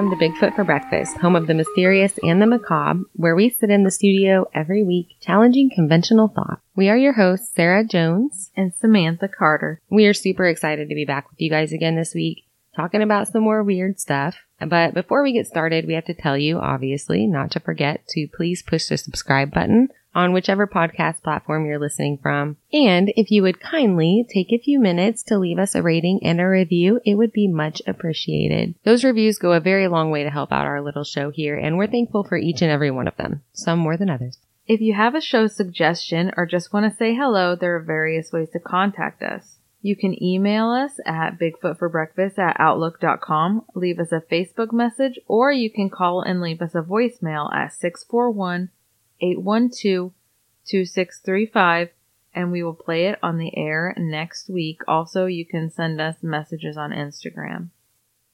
welcome to Bigfoot for Breakfast, home of the mysterious and the macabre, where we sit in the studio every week challenging conventional thought. We are your hosts, Sarah Jones. and Samantha Carter. We are super excited to be back with you guys again this week, talking about some more weird stuff. But before we get started, we have to tell you, obviously, not to forget to please push the subscribe button on whichever podcast platform you're listening from. And if you would kindly take a few minutes to leave us a rating and a review, it would be much appreciated. Those reviews go a very long way to help out our little show here, and we're thankful for each and every one of them, some more than others. If you have a show suggestion or just want to say hello, there are various ways to contact us. You can email us at bigfootforbreakfast at outlook.com, leave us a Facebook message, or you can call and leave us a voicemail at 641 812 2635 and we will play it on the air next week. Also, you can send us messages on Instagram.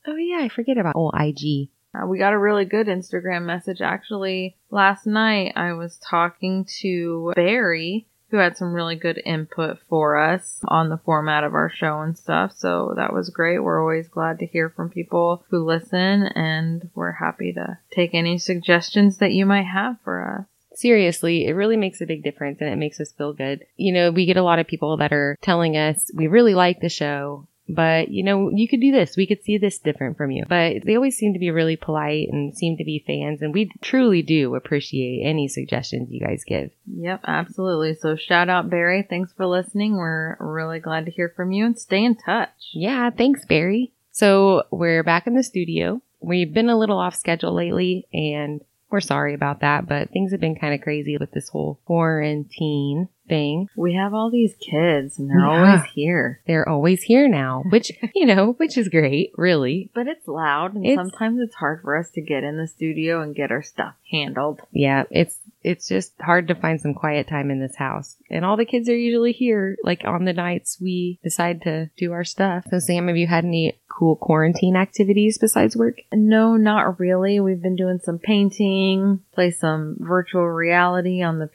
Oh yeah, I forget about old IG. Uh, we got a really good Instagram message actually last night. I was talking to Barry, who had some really good input for us on the format of our show and stuff. So that was great. We're always glad to hear from people who listen, and we're happy to take any suggestions that you might have for us. Seriously, it really makes a big difference and it makes us feel good. You know, we get a lot of people that are telling us we really like the show, but you know, you could do this. We could see this different from you. But they always seem to be really polite and seem to be fans. And we truly do appreciate any suggestions you guys give. Yep, absolutely. So shout out Barry. Thanks for listening. We're really glad to hear from you and stay in touch. Yeah. Thanks, Barry. So we're back in the studio. We've been a little off schedule lately and we're sorry about that, but things have been kind of crazy with this whole quarantine thing. We have all these kids and they're Yeah. always here. They're always here now, which, you know, which is great, really. But it's loud and It's- sometimes it's hard for us to get in the studio and get our stuff handled. Yeah, it's it's just hard to find some quiet time in this house. And all the kids are usually here like on the nights we decide to do our stuff. So Sam, have you had any cool quarantine activities besides work? No, not really. We've been doing some painting, play some virtual reality on the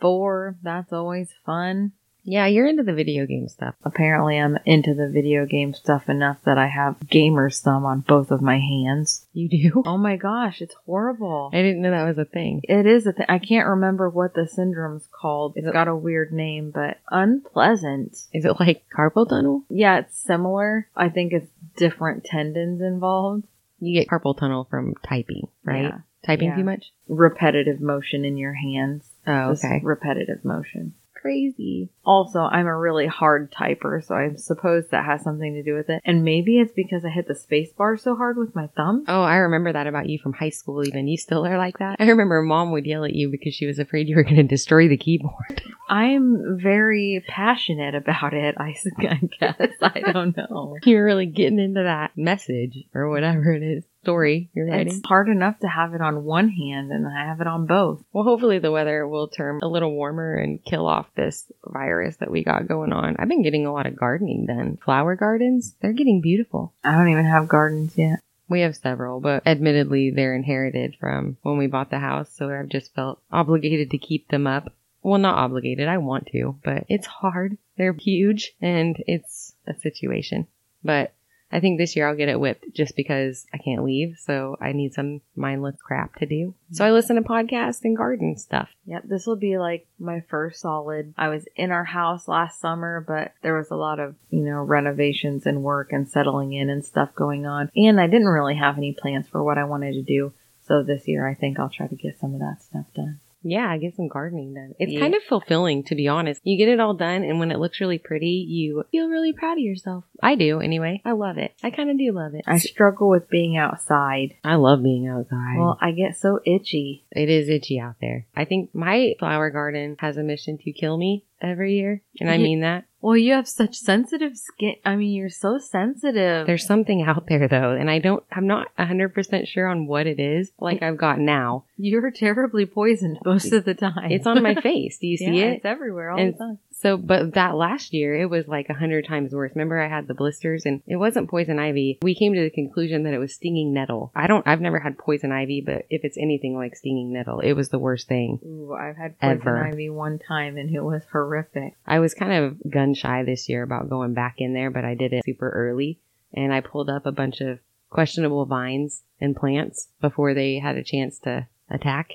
PS4. That's always fun. Yeah, you're into the video game stuff. Apparently, I'm into the video game stuff enough that I have gamer's thumb on both of my hands. You do? Oh my gosh, it's horrible. I didn't know that was a thing. It is a thing. I can't remember what the syndrome's called. It's got a weird name, but unpleasant. Is it like carpal tunnel? Yeah, it's similar. I think it's different tendons involved. You get carpal tunnel from typing, right? Yeah. Typing Yeah. too much? Repetitive motion in your hands. Oh, Just okay. repetitive motion. Crazy. Also, I'm a really hard typer, so I suppose that has something to do with it. And maybe it's because I hit the space bar so hard with my thumb. Oh, I remember that about you from high school even. You still are like that? I remember mom would yell at you because she was afraid you were going to destroy the keyboard. I'm very passionate about it, I I guess. I don't know. You're really getting into that message or whatever it is story you're writing. It's hard enough to have it on one hand and I have it on both. Well, hopefully the weather will turn a little warmer and kill off this virus that we got going on. I've been getting a lot of gardening done. Flower gardens, they're getting beautiful. I don't even have gardens yet. We have several, but admittedly they're inherited from when we bought the house, so I've just felt obligated to keep them up. Well, not obligated, I want to, but it's hard. They're huge and it's a situation. But I think this year I'll get it whipped just because I can't leave, so I need some mindless crap to do. So I listen to podcasts and garden stuff. Yep, this will be like my first solid. I was in our house last summer, but there was a lot of, you know, renovations and work and settling in and stuff going on. And I didn't really have any plans for what I wanted to do. So this year I think I'll try to get some of that stuff done. Yeah, I get some gardening done. It's Yeah. kind of fulfilling, to be honest. You get it all done, and when it looks really pretty, you feel really proud of yourself. I do, anyway. I love it. I kind of do love it. I struggle with being outside. I love being outside. Well, I get so itchy. it is itchy out there. I think my flower garden has a mission to kill me every year, and I mean that. Well, you have such sensitive skin. I mean, you're so sensitive. There's something out there though, and I don't. I'm not 100 percent sure on what it is. Like I've got now. You're terribly poisoned most of the time. It's on my face. Do you see Yeah, it? It's everywhere all And the time. So, but that last year, it was like a hundred times worse. Remember, I had the blisters and it wasn't poison ivy. We came to the conclusion that it was stinging nettle. I don't, I've never had poison ivy, but if it's anything like stinging nettle, it was the worst thing. Ooh, I've had poison Ever. ivy one time and it was horrific. I was kind of gun shy this year about going back in there, but I did it super early and I pulled up a bunch of questionable vines and plants before they had a chance to attack.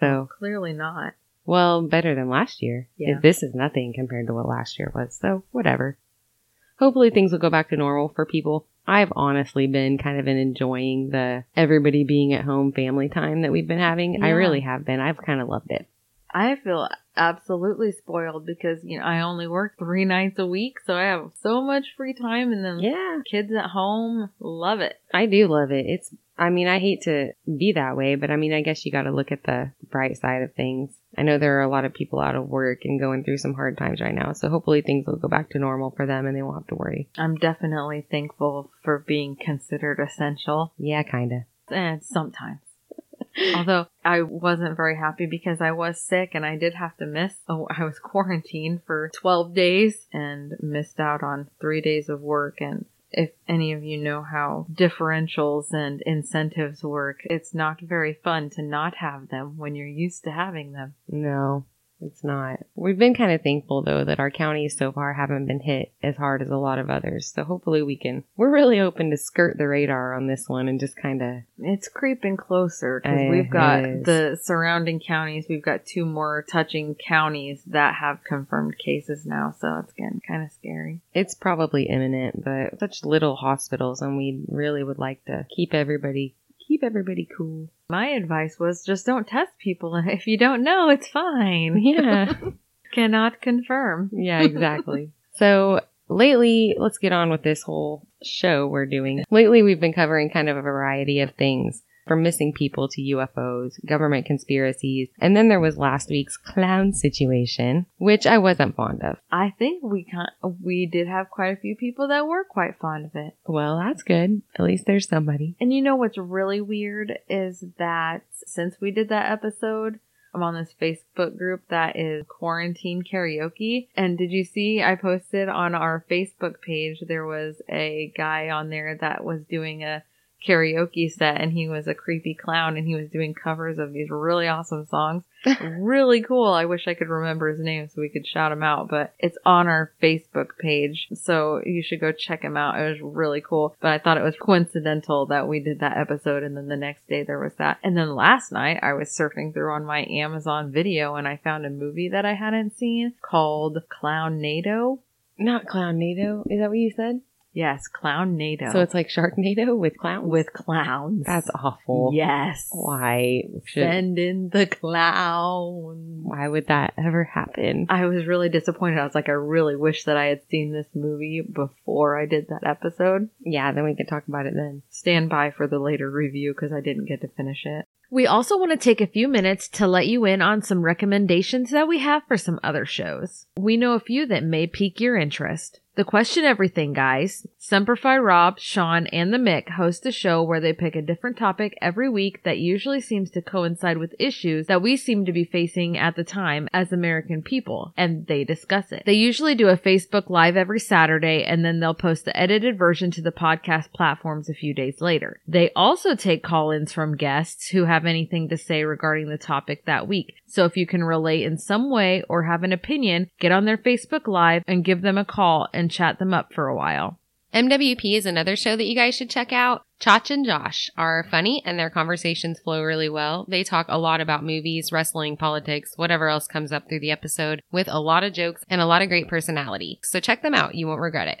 So, Clearly not. Well, better than last year. Yeah. This is nothing compared to what last year was. So, whatever. Hopefully things will go back to normal for people. I've honestly been kind of enjoying the everybody being at home family time that we've been having. I really have been. I've kind of loved it. I feel absolutely spoiled because, you know, I only work three nights a week, so I have so much free time and then Yeah. kids at home. Love it. I do love it. It's, I mean, I hate to be that way, but I mean, I guess you got to look at the bright side of things. I know there are a lot of people out of work and going through some hard times right now. So hopefully things will go back to normal for them and they won't have to worry. I'm definitely thankful for being considered essential. Yeah, kind of. And sometimes. Although I wasn't very happy because I was sick and I did have to miss. Oh, I was quarantined for 12 days and missed out on three days of work. And if any of you know how differentials and incentives work, it's not very fun to not have them when you're used to having them. No, it's not. We've been kind of thankful though that our counties so far haven't been hit as hard as a lot of others. So hopefully we can, we're really hoping to skirt the radar on this one and just kind of, It's creeping closer because we've got is. the surrounding counties. We've got two more touching counties that have confirmed cases now, so it's getting kind of scary. it's probably imminent, but such little hospitals and we really would like to keep everybody, keep everybody cool. My advice was just don't test people. If you don't know, it's fine. Yeah. Cannot confirm. Yeah, exactly. so lately, let's get on with this whole show we're doing. Lately, we've been covering kind of a variety of things from missing people to UFOs, government conspiracies, and then there was last week's clown situation, which I wasn't fond of. I think we can we did have quite a few people that were quite fond of it. Well, that's good. At least there's somebody. And you know what's really weird is that since we did that episode, I'm on this Facebook group that is quarantine karaoke. And did you see I posted on our Facebook page there was a guy on there that was doing a karaoke set and he was a creepy clown and he was doing covers of these really awesome songs. really cool. I wish I could remember his name so we could shout him out, but it's on our Facebook page. So you should go check him out. It was really cool. But I thought it was coincidental that we did that episode and then the next day there was that. And then last night I was surfing through on my Amazon video and I found a movie that I hadn't seen called Clownado. Not Clownado. Is that what you said? Yes, Clownado. So it's like Sharknado with clowns? with clowns. That's awful. Yes. Why should, Send in the clown. why would that ever happen? I was really disappointed. I was like, I really wish that I had seen this movie before I did that episode. Yeah, then we can talk about it then. Stand by for the later review because I didn't get to finish it. We also want to take a few minutes to let you in on some recommendations that we have for some other shows. We know a few that may pique your interest. The Question Everything guys, Semperfi Rob, Sean, and the Mick host a show where they pick a different topic every week that usually seems to coincide with issues that we seem to be facing at the time as American people, and they discuss it. They usually do a Facebook Live every Saturday, and then they'll post the edited version to the podcast platforms a few days later. They also take call-ins from guests who have anything to say regarding the topic that week. So if you can relate in some way or have an opinion, get on their Facebook Live and give them a call and chat them up for a while. MWP is another show that you guys should check out. Chach and Josh are funny and their conversations flow really well. They talk a lot about movies, wrestling, politics, whatever else comes up through the episode with a lot of jokes and a lot of great personality. So check them out. You won't regret it.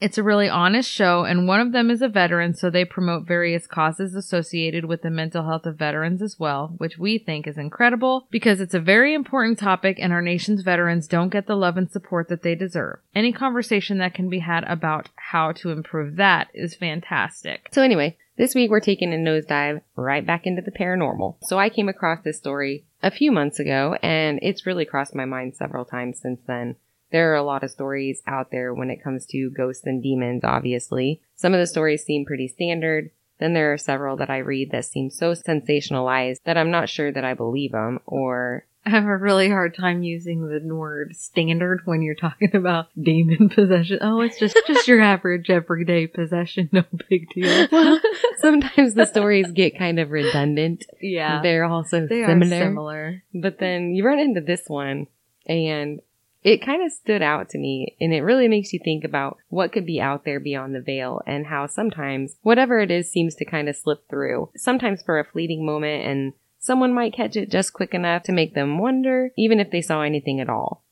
It's a really honest show, and one of them is a veteran, so they promote various causes associated with the mental health of veterans as well, which we think is incredible because it's a very important topic and our nation's veterans don't get the love and support that they deserve. Any conversation that can be had about how to improve that is fantastic. So anyway, This week we're taking a nosedive right back into the paranormal. So I came across this story a few months ago and it's really crossed my mind several times since then. There are a lot of stories out there when it comes to ghosts and demons, obviously. Some of the stories seem pretty standard. Then there are several that I read that seem so sensationalized that I'm not sure that I believe them or I have a really hard time using the word standard when you're talking about demon possession. Oh, it's just just your average everyday possession, no big deal. well, sometimes the stories get kind of redundant. yeah, They're also they similar. are similar. But then you run into this one and it kind of stood out to me and it really makes you think about what could be out there beyond the veil and how sometimes whatever it is seems to kind of slip through. Sometimes for a fleeting moment and someone might catch it just quick enough to make them wonder even if they saw anything at all.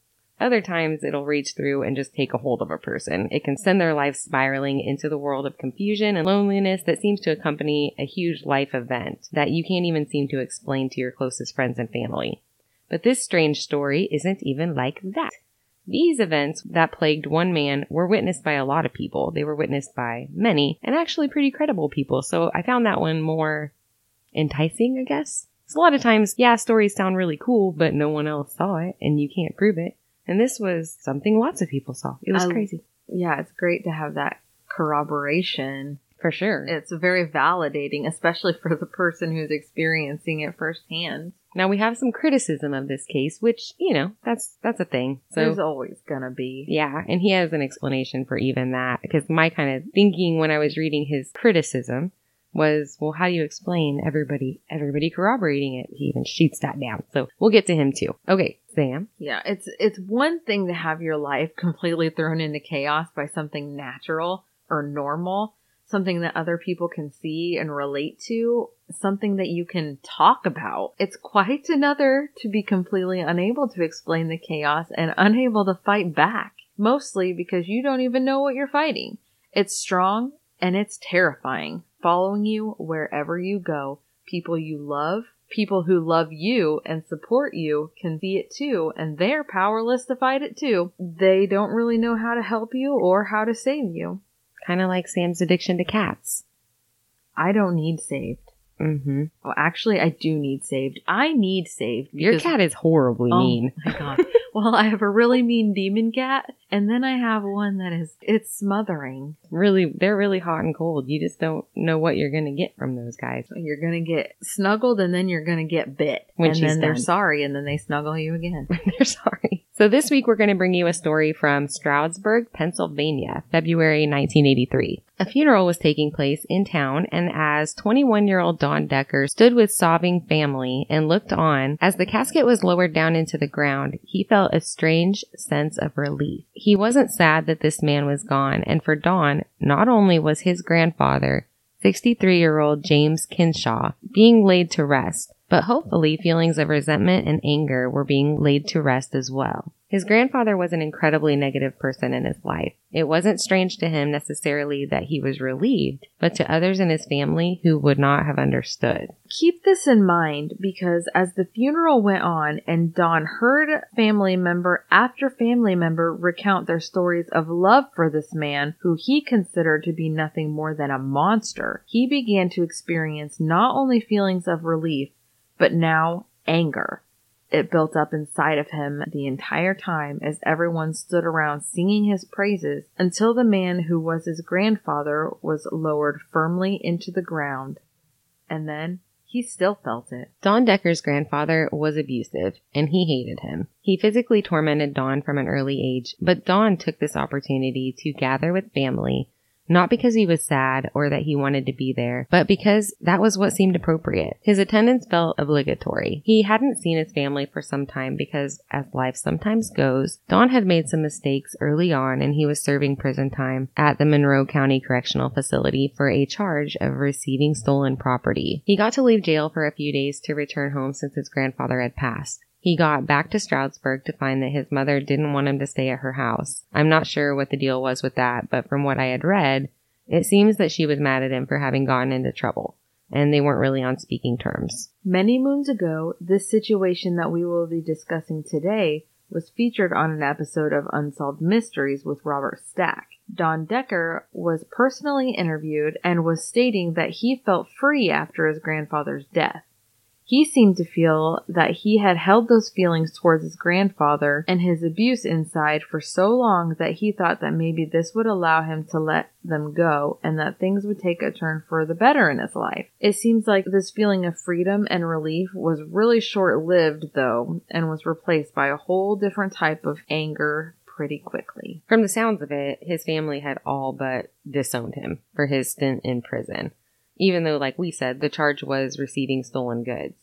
Other times it'll reach through and just take a hold of a person. It can send their life spiraling into the world of confusion and loneliness that seems to accompany a huge life event that you can't even seem to explain to your closest friends and family. But this strange story isn't even like that. These events that plagued one man were witnessed by a lot of people. They were witnessed by many and actually pretty credible people. So I found that one more enticing, I guess. So a lot of times, yeah, stories sound really cool, but no one else saw it and you can't prove it. And this was something lots of people saw. It was I- crazy. Yeah, it's great to have that corroboration. For sure. It's very validating, especially for the person who's experiencing it firsthand. Now we have some criticism of this case, which, you know, that's, that's a thing. So. There's always gonna be. Yeah, and he has an explanation for even that because my kind of thinking when I was reading his criticism was, well, how do you explain everybody everybody corroborating it? He even shoots that down. So we'll get to him too. Okay, Sam. Yeah, it's it's one thing to have your life completely thrown into chaos by something natural or normal, something that other people can see and relate to, something that you can talk about. It's quite another to be completely unable to explain the chaos and unable to fight back, mostly because you don't even know what you're fighting. It's strong and it's terrifying, following you wherever you go. People you love, people who love you and support you can see it too, and they're powerless to fight it too. They don't really know how to help you or how to save you. Kind of like Sam's addiction to cats. I don't need saved. Mm-hmm. Well, actually, I do need saved. I need saved. Your because- cat is horribly Oh mean. my god. well, I have a really mean demon cat, and then I have one that is it's smothering. Really, they're really hot and cold. You just don't know what you're gonna get from those guys. You're gonna get snuggled, and then you're gonna get bit. When and then they're sorry, and then they snuggle you again. They're sorry. So this week we're going to bring you a story from Stroudsburg, Pennsylvania, February 1983. A funeral was taking place in town and as 21 year old Don Decker stood with sobbing family and looked on as the casket was lowered down into the ground, he felt a strange sense of relief. He wasn't sad that this man was gone and for Don, not only was his grandfather 63 year old James Kinshaw being laid to rest, but hopefully feelings of resentment and anger were being laid to rest as well. His grandfather was an incredibly negative person in his life. It wasn't strange to him necessarily that he was relieved, but to others in his family who would not have understood. Keep this in mind because as the funeral went on and Don heard family member after family member recount their stories of love for this man who he considered to be nothing more than a monster, he began to experience not only feelings of relief, but now anger. It built up inside of him the entire time as everyone stood around singing his praises until the man who was his grandfather was lowered firmly into the ground. And then he still felt it. Don Decker's grandfather was abusive and he hated him. He physically tormented Don from an early age, but Don took this opportunity to gather with family, not because he was sad or that he wanted to be there, but because that was what seemed appropriate. His attendance felt obligatory. He hadn't seen his family for some time because, as life sometimes goes, Don had made some mistakes early on and he was serving prison time at the Monroe County Correctional Facility for a charge of receiving stolen property. He got to leave jail for a few days to return home since his grandfather had passed. He got back to Stroudsburg to find that his mother didn't want him to stay at her house. I'm not sure what the deal was with that, but from what I had read, it seems that she was mad at him for having gotten into trouble, and they weren't really on speaking terms. Many moons ago, this situation that we will be discussing today was featured on an episode of Unsolved Mysteries with Robert Stack. Don Decker was personally interviewed and was stating that he felt free after his grandfather's death. He seemed to feel that he had held those feelings towards his grandfather and his abuse inside for so long that he thought that maybe this would allow him to let them go and that things would take a turn for the better in his life. It seems like this feeling of freedom and relief was really short lived though and was replaced by a whole different type of anger pretty quickly. From the sounds of it, his family had all but disowned him for his stint in prison even though, like we said, the charge was receiving stolen goods.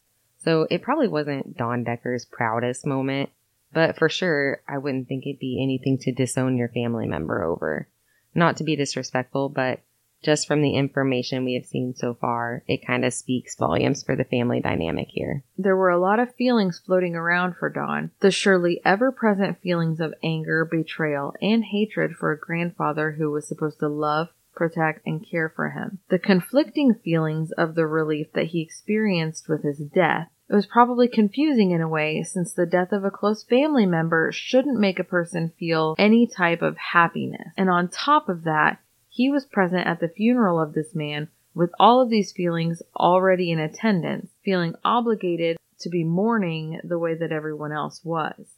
So it probably wasn't Don Decker's proudest moment, but for sure, I wouldn't think it'd be anything to disown your family member over. Not to be disrespectful, but just from the information we have seen so far, it kind of speaks volumes for the family dynamic here. There were a lot of feelings floating around for Don. The surely ever present feelings of anger, betrayal, and hatred for a grandfather who was supposed to love, protect, and care for him. The conflicting feelings of the relief that he experienced with his death. It was probably confusing in a way, since the death of a close family member shouldn't make a person feel any type of happiness. And on top of that, he was present at the funeral of this man with all of these feelings already in attendance, feeling obligated to be mourning the way that everyone else was.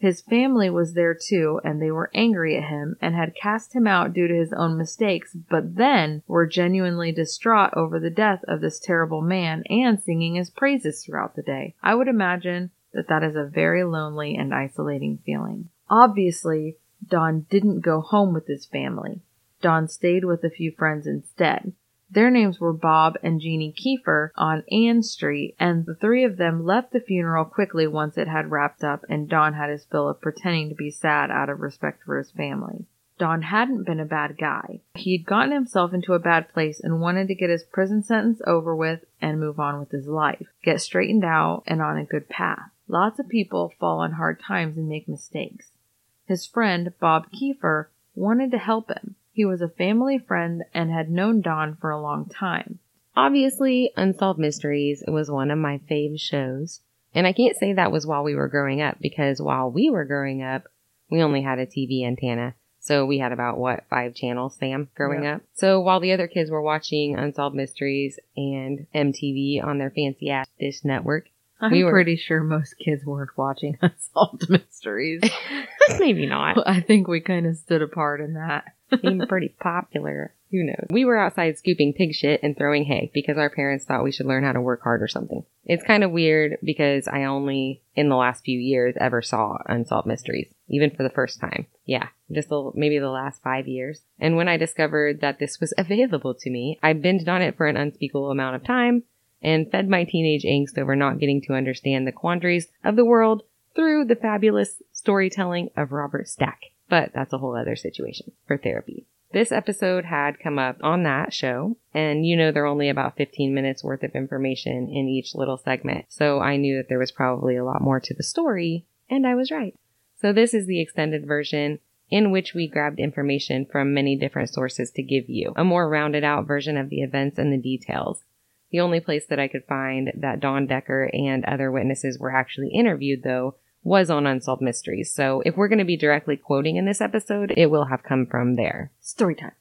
His family was there too, and they were angry at him and had cast him out due to his own mistakes, but then were genuinely distraught over the death of this terrible man and singing his praises throughout the day. I would imagine that that is a very lonely and isolating feeling. Obviously, Don didn't go home with his family. Don stayed with a few friends instead. Their names were Bob and Jeannie Kiefer on Ann Street, and the three of them left the funeral quickly once it had wrapped up and Don had his fill of pretending to be sad out of respect for his family. Don hadn't been a bad guy. He'd gotten himself into a bad place and wanted to get his prison sentence over with and move on with his life, get straightened out and on a good path. Lots of people fall on hard times and make mistakes. His friend, Bob Kiefer, wanted to help him. He was a family friend and had known Don for a long time. Obviously, Unsolved Mysteries was one of my fave shows. And I can't say that was while we were growing up because while we were growing up, we only had a TV antenna. So we had about what, five channels, Sam, growing up. So while the other kids were watching Unsolved Mysteries and MTV on their fancy ass dish network, I'm We were- pretty sure most kids weren't watching Unsolved Mysteries. maybe not, I think we kind of stood apart in that. became pretty popular. Who knows? We were outside scooping pig shit and throwing hay because our parents thought we should learn how to work hard or something. It's kind of weird because I only, in the last few years, ever saw Unsolved Mysteries, even for the first time. Yeah, just the, maybe the last five years. And when I discovered that this was available to me, I binged on it for an unspeakable amount of time and fed my teenage angst over not getting to understand the quandaries of the world through the fabulous storytelling of Robert Stack. But that's a whole other situation for therapy. This episode had come up on that show, and you know, they're only about 15 minutes worth of information in each little segment. So I knew that there was probably a lot more to the story, and I was right. So this is the extended version in which we grabbed information from many different sources to give you a more rounded out version of the events and the details. The only place that I could find that Don Decker and other witnesses were actually interviewed, though, was on Unsolved Mysteries. So if we're going to be directly quoting in this episode, it will have come from there. Story time.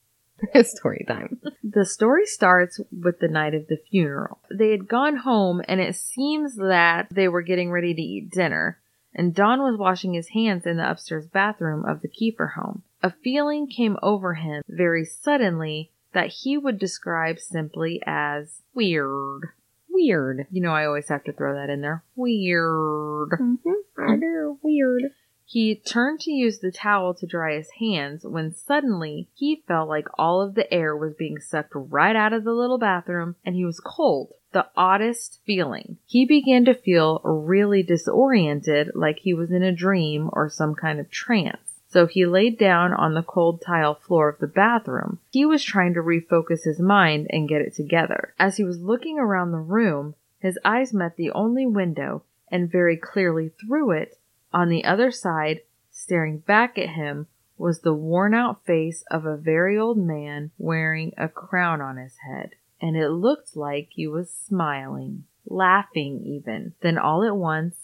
Story time. The story starts with the night of the funeral. They had gone home, and it seems that they were getting ready to eat dinner, and Don was washing his hands in the upstairs bathroom of the Kiefer home. A feeling came over him very suddenly that he would describe simply as weird. Weird. You know, I always have to throw that in there. Weird. Mm-hmm. I know. Weird. He turned to use the towel to dry his hands when suddenly he felt like all of the air was being sucked right out of the little bathroom and he was cold. The oddest feeling. He began to feel really disoriented, like he was in a dream or some kind of trance. So he laid down on the cold tile floor of the bathroom. He was trying to refocus his mind and get it together. As he was looking around the room, his eyes met the only window, and very clearly through it, on the other side, staring back at him, was the worn out face of a very old man wearing a crown on his head. And it looked like he was smiling, laughing even. Then all at once,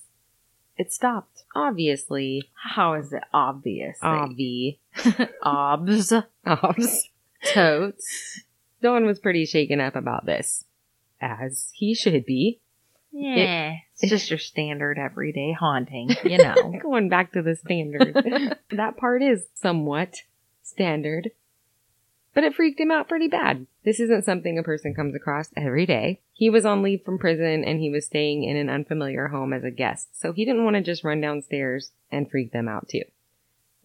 It stopped. Obviously. How is it obvious? Obvi. Obs. Obs. Totes. Don was pretty shaken up about this. As he should be. Yeah. it's just your standard everyday haunting, you know. Going back to the standard. that part is somewhat standard. But it freaked him out pretty bad. This isn't something a person comes across every day. He was on leave from prison and he was staying in an unfamiliar home as a guest, so he didn't want to just run downstairs and freak them out too.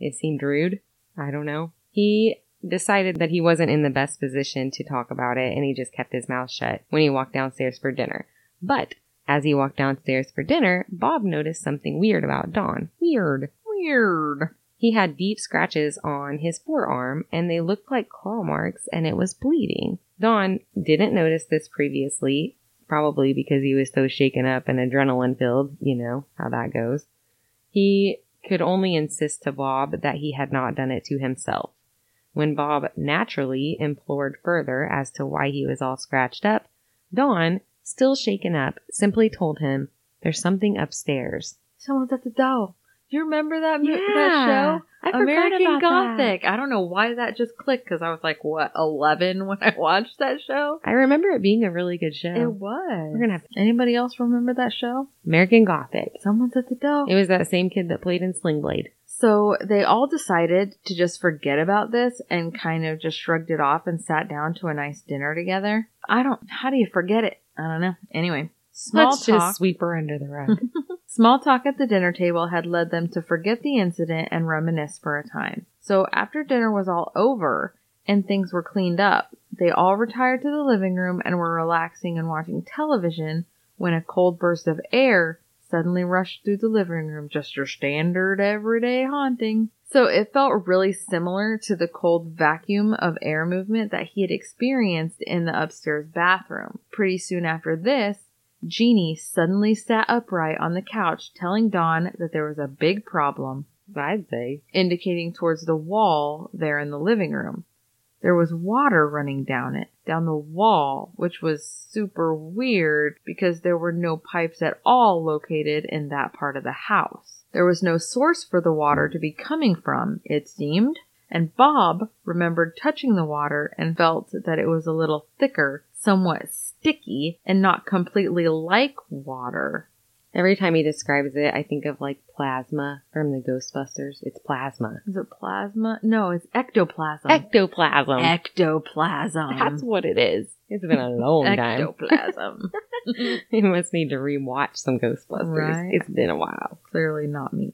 It seemed rude. I don't know. He decided that he wasn't in the best position to talk about it and he just kept his mouth shut when he walked downstairs for dinner. But as he walked downstairs for dinner, Bob noticed something weird about Don. Weird. Weird. He had deep scratches on his forearm and they looked like claw marks and it was bleeding. Don didn't notice this previously, probably because he was so shaken up and adrenaline filled. You know how that goes. He could only insist to Bob that he had not done it to himself. When Bob naturally implored further as to why he was all scratched up, Don, still shaken up, simply told him, There's something upstairs. Someone's at the door. Do you remember that, mo- that show? I American about that. Gothic. I don't know why that just clicked because I was like, what, 11 when I watched that show? I remember it being a really good show. It was. We're gonna have Anybody else remember that show? American Gothic. Someone's at the door. It was that same kid that played in Sling Blade. So they all decided to just forget about this and kind of just shrugged it off and sat down to a nice dinner together. I don't, how do you forget it? I don't know. Anyway, small Let's talk. just sweep her under the rug. Small talk at the dinner table had led them to forget the incident and reminisce for a time. So after dinner was all over and things were cleaned up, they all retired to the living room and were relaxing and watching television when a cold burst of air suddenly rushed through the living room, just your standard everyday haunting. So it felt really similar to the cold vacuum of air movement that he had experienced in the upstairs bathroom. Pretty soon after this, Jeannie suddenly sat upright on the couch, telling Don that there was a big problem, I'd say. indicating towards the wall there in the living room. There was water running down it, down the wall, which was super weird because there were no pipes at all located in that part of the house. There was no source for the water to be coming from, it seemed, and Bob remembered touching the water and felt that it was a little thicker, somewhat sticky, and not completely like water. Every time he describes it, I think of like plasma from the Ghostbusters. It's plasma. Is it plasma? No, it's ectoplasm. Ectoplasm. ectoplasm. That's what it is. It's been a long time. ectoplasm. you must need to rewatch some Ghostbusters. Right. It's been a while. Clearly not me.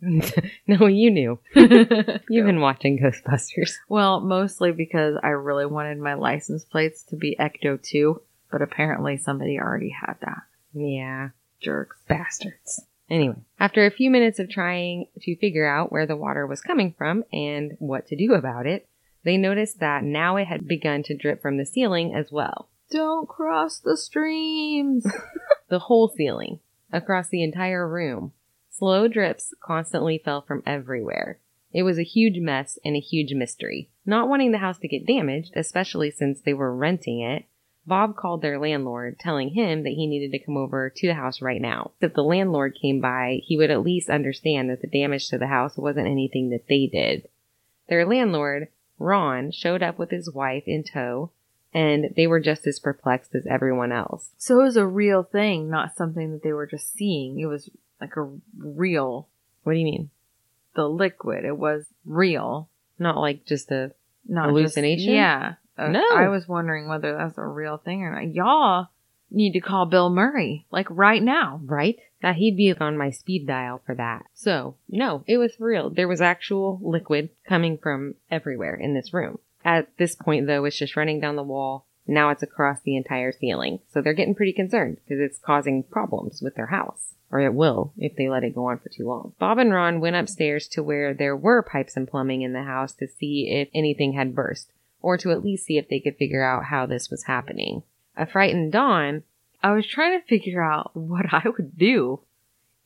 no, you knew. You've been watching Ghostbusters. well, mostly because I really wanted my license plates to be Ecto 2, but apparently somebody already had that. Yeah. Jerks. Bastards. Anyway, after a few minutes of trying to figure out where the water was coming from and what to do about it, they noticed that now it had begun to drip from the ceiling as well. Don't cross the streams. The whole ceiling, across the entire room. Slow drips constantly fell from everywhere. It was a huge mess and a huge mystery. Not wanting the house to get damaged, especially since they were renting it, Bob called their landlord, telling him that he needed to come over to the house right now. If the landlord came by, he would at least understand that the damage to the house wasn't anything that they did. Their landlord, Ron, showed up with his wife in tow, and they were just as perplexed as everyone else. so it was a real thing, not something that they were just seeing. It was like a real, What do you mean? the liquid. It was real. Not like just a Not Hallucination? Just, yeah. Uh, No. I was wondering whether that's a real thing or not. Y'all need to call Bill Murray, like right now. right? That he'd be on my speed dial for that. So, no, it was real. There was actual liquid coming from everywhere in this room. At this point, though, it's just running down the wall. Now it's across the entire ceiling. So they're getting pretty concerned because it's causing problems with their house. Or it will if they let it go on for too long. Bob and Ron went upstairs to where there were pipes and plumbing in the house to see if anything had burst, or to at least see if they could figure out how this was happening. A frightened Don I was trying to figure out what I would do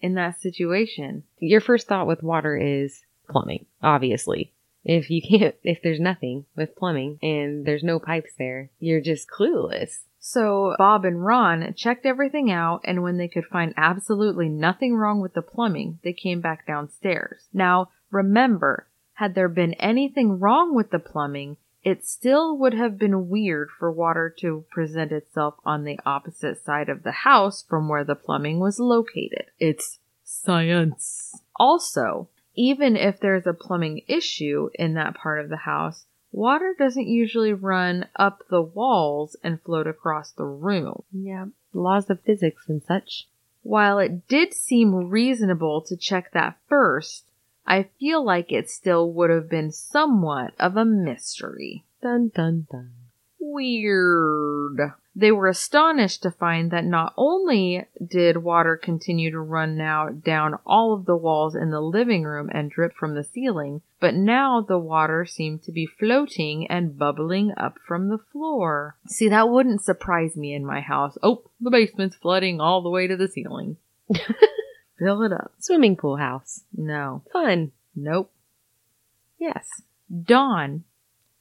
in that situation. your first thought with water is plumbing, obviously. If you can't, if there's nothing with plumbing and there's no pipes there, you're just clueless. So Bob and Ron checked everything out, and when they could find absolutely nothing wrong with the plumbing, they came back downstairs. Now, remember, had there been anything wrong with the plumbing, it still would have been weird for water to present itself on the opposite side of the house from where the plumbing was located. It's science. Also, even if there's a plumbing issue in that part of the house, water doesn't usually run up the walls and float across the room. Yeah. Laws of physics and such. While it did seem reasonable to check that first, I feel like it still would have been somewhat of a mystery. Dun dun dun. Weird. They were astonished to find that not only did water continue to run now down all of the walls in the living room and drip from the ceiling, but now the water seemed to be floating and bubbling up from the floor. See, that wouldn't surprise me in my house. Oh, the basement's flooding all the way to the ceiling. Fill it up. Swimming pool house. No. Fun. Nope. Yes. Don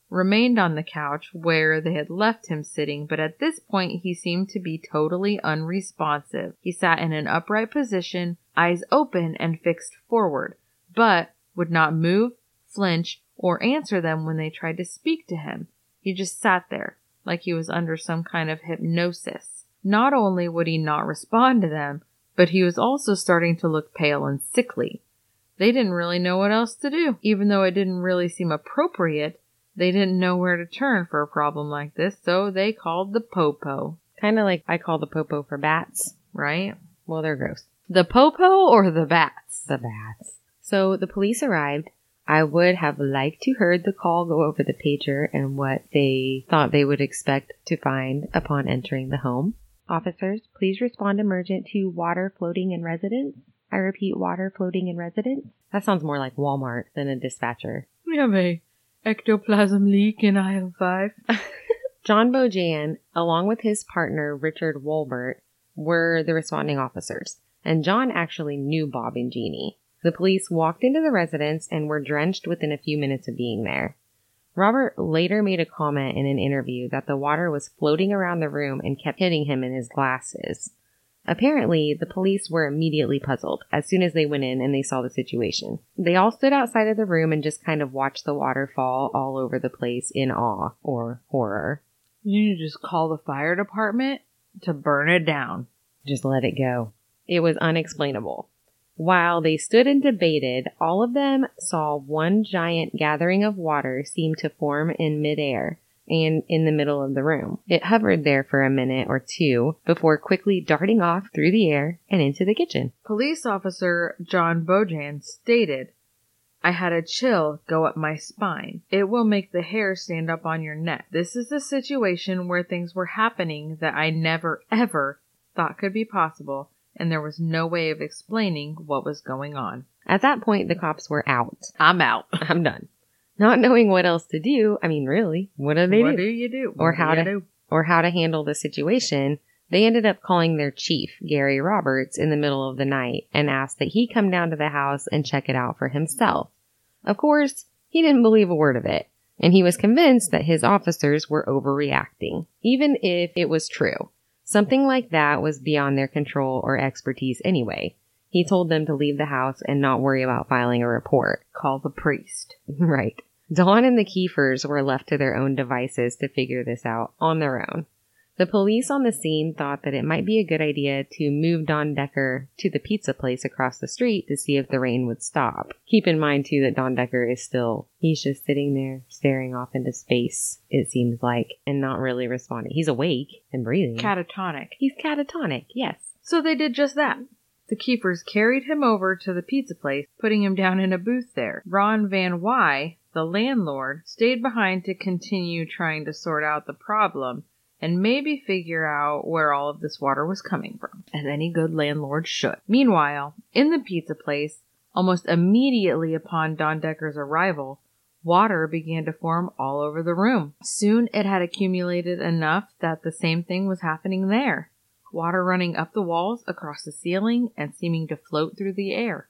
remained on the couch where they had left him sitting, but at this point he seemed to be totally unresponsive. He sat in an upright position, eyes open and fixed forward, but would not move, flinch, or answer them when they tried to speak to him. He just sat there, like he was under some kind of hypnosis. Not only would he not respond to them, but he was also starting to look pale and sickly. They didn't really know what else to do. Even though it didn't really seem appropriate, they didn't know where to turn for a problem like this, so they called the Popo, Kind of like I call the popo for bats. right? Well, they're gross. The Popo or the Bats? The bats. So the police arrived. I would have liked to heard the call go over the pager and what they thought they would expect to find upon entering the home. Officers, please respond emergent to water floating in residence. I repeat, water floating in residence. That sounds more like Walmart than a dispatcher. We have a ectoplasm leak in aisle 5. John Bojan, along with his partner Richard Wolbert, were the responding officers, and John actually knew Bob and Jeannie. The police walked into the residence and were drenched within a few minutes of being there. Robert later made a comment in an interview that the water was floating around the room and kept hitting him in his glasses. Apparently, the police were immediately puzzled as soon as they went in and they saw the situation. They all stood outside of the room and just kind of watched the water fall all over the place in awe or horror. You just call the fire department to burn it down. Just let it go. It was unexplainable. While they stood and debated, all of them saw one giant gathering of water seem to form in midair and in the middle of the room. It hovered there for a minute or two before quickly darting off through the air and into the kitchen. Police officer John Bojan stated, I had a chill go up my spine. It will make the hair stand up on your neck. This is a situation where things were happening that I never ever thought could be possible, and there was no way of explaining what was going on. At that point, the cops were out. I'm out. I'm done. Not knowing what else to do, I mean, really, what do they what do? do you do? Or What how do to- do? or how to handle the situation, they ended up calling their chief, Gary Roberts, in the middle of the night and asked that he come down to the house and check it out for himself. Of course, he didn't believe a word of it, and he was convinced that his officers were overreacting, even if it was true. Something like that was beyond their control or expertise anyway. He told them to leave the house and not worry about filing a report. Call the priest. Right. Don and the Kiefers were left to their own devices to figure this out on their own. The police on the scene thought that it might be a good idea to move Don Decker to the pizza place across the street to see if the rain would stop. Keep in mind too that Don Decker is still, he's just sitting there staring off into space, it seems like, and not really responding. He's awake and breathing. Catatonic. he's catatonic, yes. So they did just that. The Kiefers carried him over to the pizza place, putting him down in a booth there. Ron Van Wy, the landlord, stayed behind to continue trying to sort out the problem and maybe figure out where all of this water was coming from, as any good landlord should. Meanwhile, in the pizza place, almost immediately upon Don Decker's arrival, water began to form all over the room. Soon it had accumulated enough that the same thing was happening there water running up the walls, across the ceiling, and seeming to float through the air.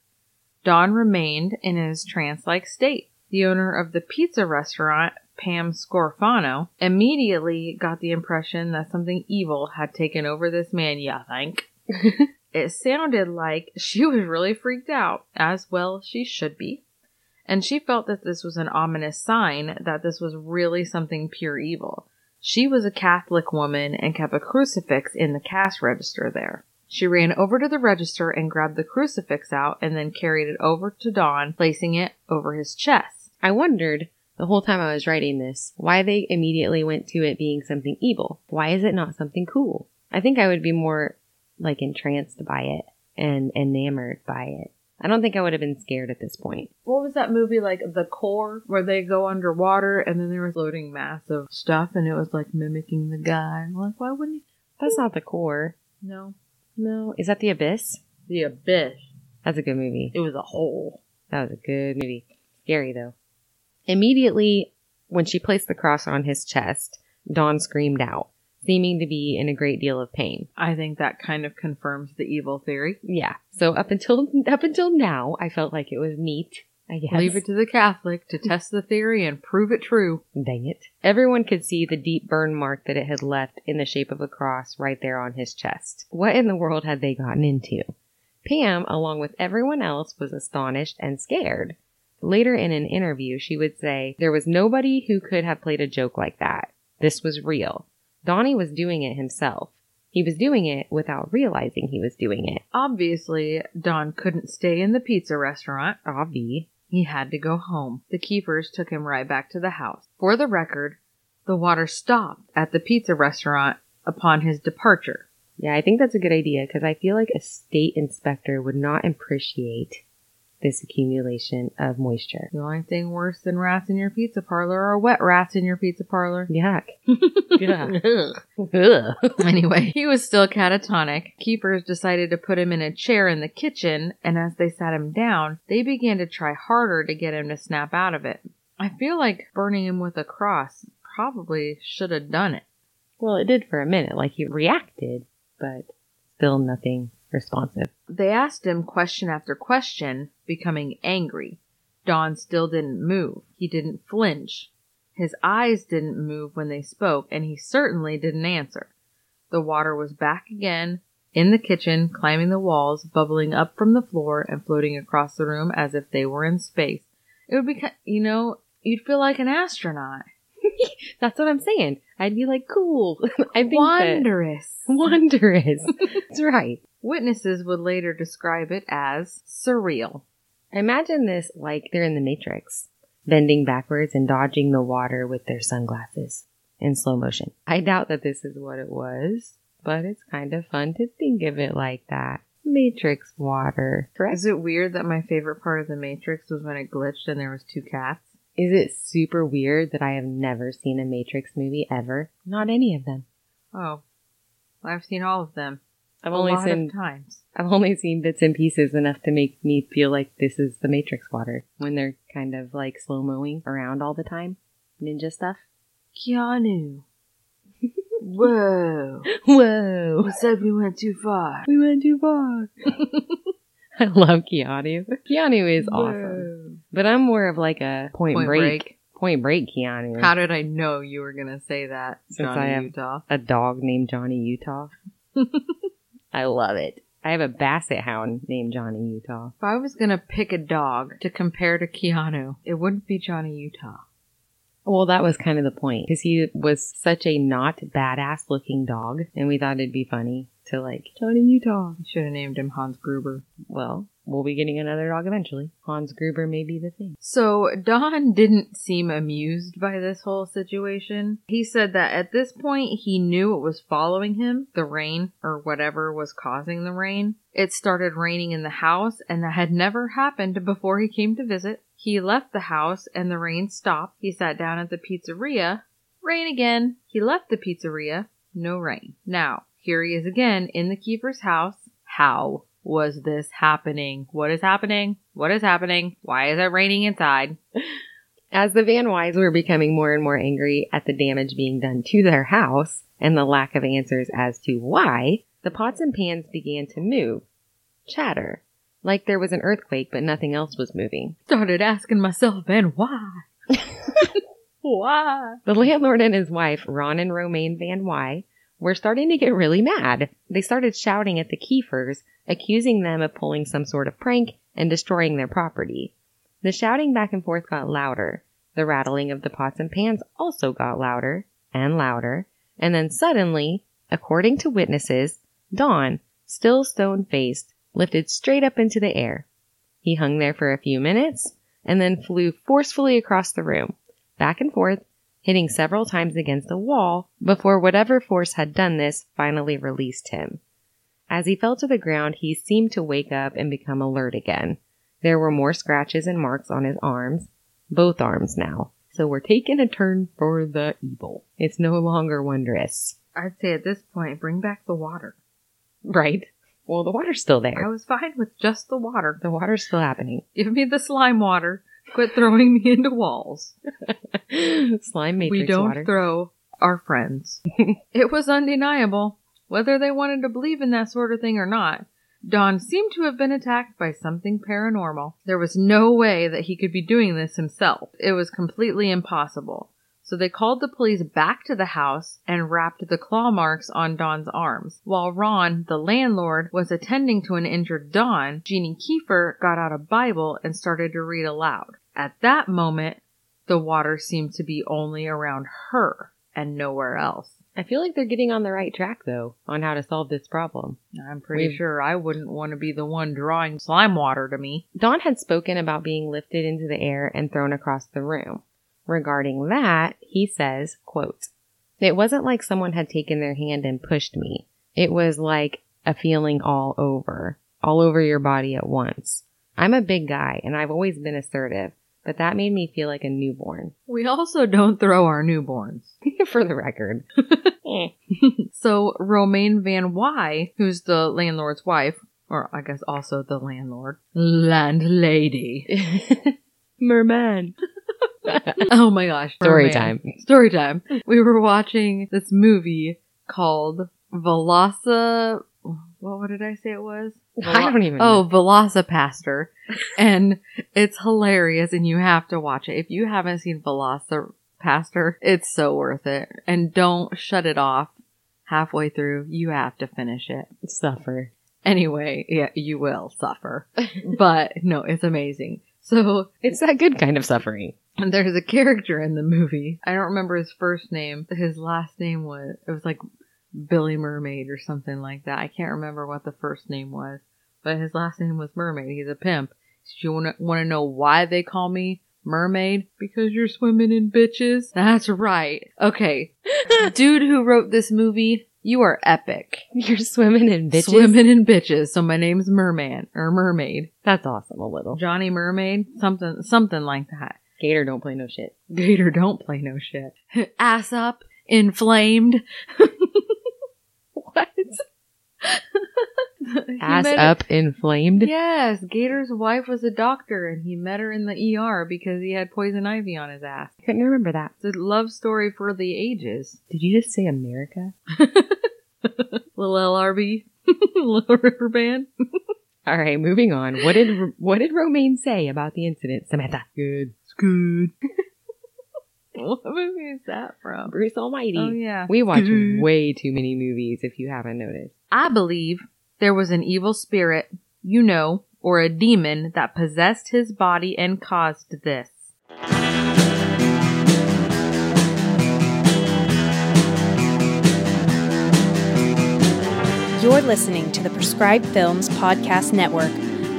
Don remained in his trance like state. The owner of the pizza restaurant Pam Scorfano, immediately got the impression that something evil had taken over this man, ya think? it sounded like she was really freaked out, as well she should be. And she felt that this was an ominous sign that this was really something pure evil. She was a Catholic woman and kept a crucifix in the cash register there. She ran over to the register and grabbed the crucifix out and then carried it over to Don, placing it over his chest. I wondered the whole time I was writing this why they immediately went to it being something evil. Why is it not something cool? I think I would be more like entranced by it and enamored by it. I don't think I would have been scared at this point. What was that movie like The Core where they go underwater and then they were floating massive stuff and it was like mimicking the guy? I'm like, why wouldn't he? That's not the core. No. No. Is that the abyss? The Abyss. That's a good movie. It was a hole. That was a good movie. Scary though. Immediately, when she placed the cross on his chest, Don screamed out, seeming to be in a great deal of pain. I think that kind of confirms the evil theory. Yeah. So up until up until now, I felt like it was neat. I guess. Leave it to the Catholic to test the theory and prove it true. Dang it. Everyone could see the deep burn mark that it had left in the shape of a cross right there on his chest. What in the world had they gotten into? Pam, along with everyone else, was astonished and scared. Later in an interview, she would say, There was nobody who could have played a joke like that. This was real. Donnie was doing it himself. He was doing it without realizing he was doing it. Obviously, Don couldn't stay in the pizza restaurant. Obvi. He had to go home. The Kiefers took him right back to the house. For the record, the water stopped at the pizza restaurant upon his departure. Yeah, I think that's a good idea because I feel like a state inspector would not appreciate this accumulation of moisture. The only thing worse than rats in your pizza parlor are wet rats in your pizza parlor. Yuck. Yeah. Anyway, he was still catatonic. Kiefers decided to put him in a chair in the kitchen, and as they sat him down, they began to try harder to get him to snap out of it. I feel like burning him with a cross probably should have done it. Well, it did for a minute. Like he reacted, but still nothing responsive. They asked him question after question, becoming angry. Don still didn't move. He didn't flinch. His eyes didn't move when they spoke, and he certainly didn't answer. The water was back again in the kitchen, climbing the walls, bubbling up from the floor, and floating across the room as if they were in space. It would be, you know, you'd feel like an astronaut. That's what I'm saying. I'd be like, cool. I think that- Wondrous. wondrous. That's right. Witnesses would later describe it as surreal. Imagine this like they're in the Matrix, bending backwards and dodging the water with their sunglasses in slow motion. I doubt that this is what it was, but it's kind of fun to think of it like that. Matrix water, correct? Is it weird that my favorite part of the Matrix was when it glitched and there was two cats? Is it super weird that I have never seen a Matrix movie ever? Not any of them. Oh, I've seen all of them. I've only seen times. I've only seen bits and pieces enough to make me feel like this is the Matrix water when they're kind of like slow mowing around all the time, ninja stuff. Keanu. Whoa. Whoa, You said we went too far. we went too far. I love Keanu. Keanu is awesome, but I'm more of like a point, Point break, Break. point break Keanu. How did I know you were gonna say that, Since Johnny I have- Utah? a dog named Johnny Utah. I love it. I have a basset hound named Johnny Utah. If I was gonna pick a dog to compare to Keanu, it wouldn't be Johnny Utah. Well, that was kind of the point because he was such a not badass looking dog, and we thought it'd be funny to like Johnny Utah. Should have named him Hans Gruber. Well, we'll be getting another dog eventually. Hans Gruber may be the thing. So Don didn't seem amused by this whole situation. He said that at this point he knew it was following him, the rain or whatever was causing the rain. It started raining in the house and that had never happened before he came to visit. He left the house and the rain stopped. He sat down at the pizzeria. Rain again. He left the pizzeria. No rain. Now, here he is again in the Kiefer's house. How was this happening? What is happening? What is happening? Why is it raining inside? As the Van Wys were becoming more and more angry at the damage being done to their house and the lack of answers as to why, the pots and pans began to move, chatter, like there was an earthquake but nothing else was moving. Started asking myself, and why? Why? The landlord and his wife, Ron and Romaine Van Wy, were starting to get really mad. They started shouting at the Kiefers, accusing them of pulling some sort of prank and destroying their property. The shouting back and forth got louder. The rattling of the pots and pans also got louder and louder. And then suddenly, according to witnesses, Don, still stone faced, lifted straight up into the air. He hung there for a few minutes and then flew forcefully across the room, back and forth, hitting several times against the wall before whatever force had done this finally released him. As he fell to the ground, he seemed to wake up and become alert again. There were more scratches and marks on his arms, both arms now. So we're taking a turn for the evil. It's no longer wondrous. I'd say at this point, bring back the water. Right? Well, the water's still there. I was fine with just the water. The water's still happening. Give me the slime water. Quit throwing me into walls. Slime matrix we don't water. throw our friends. it was undeniable, whether they wanted to believe in that sort of thing or not. Don seemed to have been attacked by something paranormal. There was no way that he could be doing this himself. It was completely impossible. So they called the police back to the house and wrapped the claw marks on Don's arms. While Ron, the landlord, was attending to an injured Don, Jeannie Kiefer got out a Bible and started to read aloud. At that moment, the water seemed to be only around her and nowhere else. I feel like they're getting on the right track though on how to solve this problem. I'm pretty We've- sure I wouldn't want to be the one drawing slime water to me. Don had spoken about being lifted into the air and thrown across the room. Regarding that, he says, quote, It wasn't like someone had taken their hand and pushed me. It was like a feeling all over, all over your body at once. I'm a big guy and I've always been assertive, but that made me feel like a newborn. We also don't throw our newborns. For the record. Eh. So Romaine Van Wy, who's the landlord's wife, or I guess also the landlord, landlady. Merman. oh my gosh. Story merman. time. Story time. We were watching this movie called Velasa. What, what did I say it was? I don't even Oh, know. Velocipastor. and it's hilarious and you have to watch it. If you haven't seen Velocipastor, it's so worth it. And don't shut it off halfway through. You have to finish it. Suffer. Anyway, yeah, you will suffer. but no, it's amazing. So It's that good kind of suffering. and there's a character in the movie. I don't remember his first name. but His last name was it was like Billy Mermaid or something like that. I can't remember what the first name was, but his last name was Mermaid. He's a pimp. So you want to want to know why they call me Mermaid? Because you're swimming in bitches. That's right. Okay, dude who wrote this movie, you are epic. You're swimming in bitches. Swimming in bitches. So my name's Merman or Mermaid. That's awesome. A little. Johnny Mermaid, something something like that. Gator don't play no shit. Gator don't play no shit. Ass up, inflamed. What? He Ass met- up, inflamed. Yes, Gator's wife was a doctor and he met her in the ER because he had poison ivy on his ass. Couldn't remember that. It's a love story for the ages. Did you just say America? Little LRB, Little River Band. All right, moving on. What did what did Romaine say about the incident, Samantha? Good. It's good. What movie is that from? Bruce Almighty. Oh yeah. We watch Good. way too many movies if you haven't noticed. I believe there was an evil spirit, you know, or a demon that possessed his body and caused this. You're listening to the Prescribed Films Podcast Network,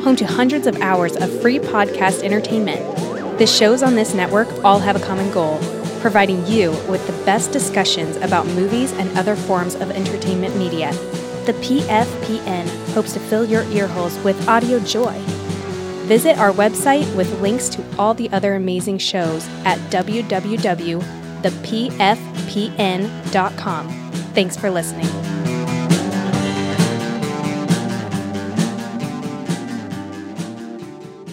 home to hundreds of hours of free podcast entertainment. The shows on this network all have a common goal providing you with the best discussions about movies and other forms of entertainment media. The PFPN hopes to fill your earholes with audio joy. Visit our website with links to all the other amazing shows at www.thepfpn.com. Thanks for listening.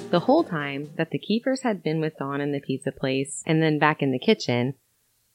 The whole time that the Kiefers had been with Don in the pizza place and then back in the kitchen,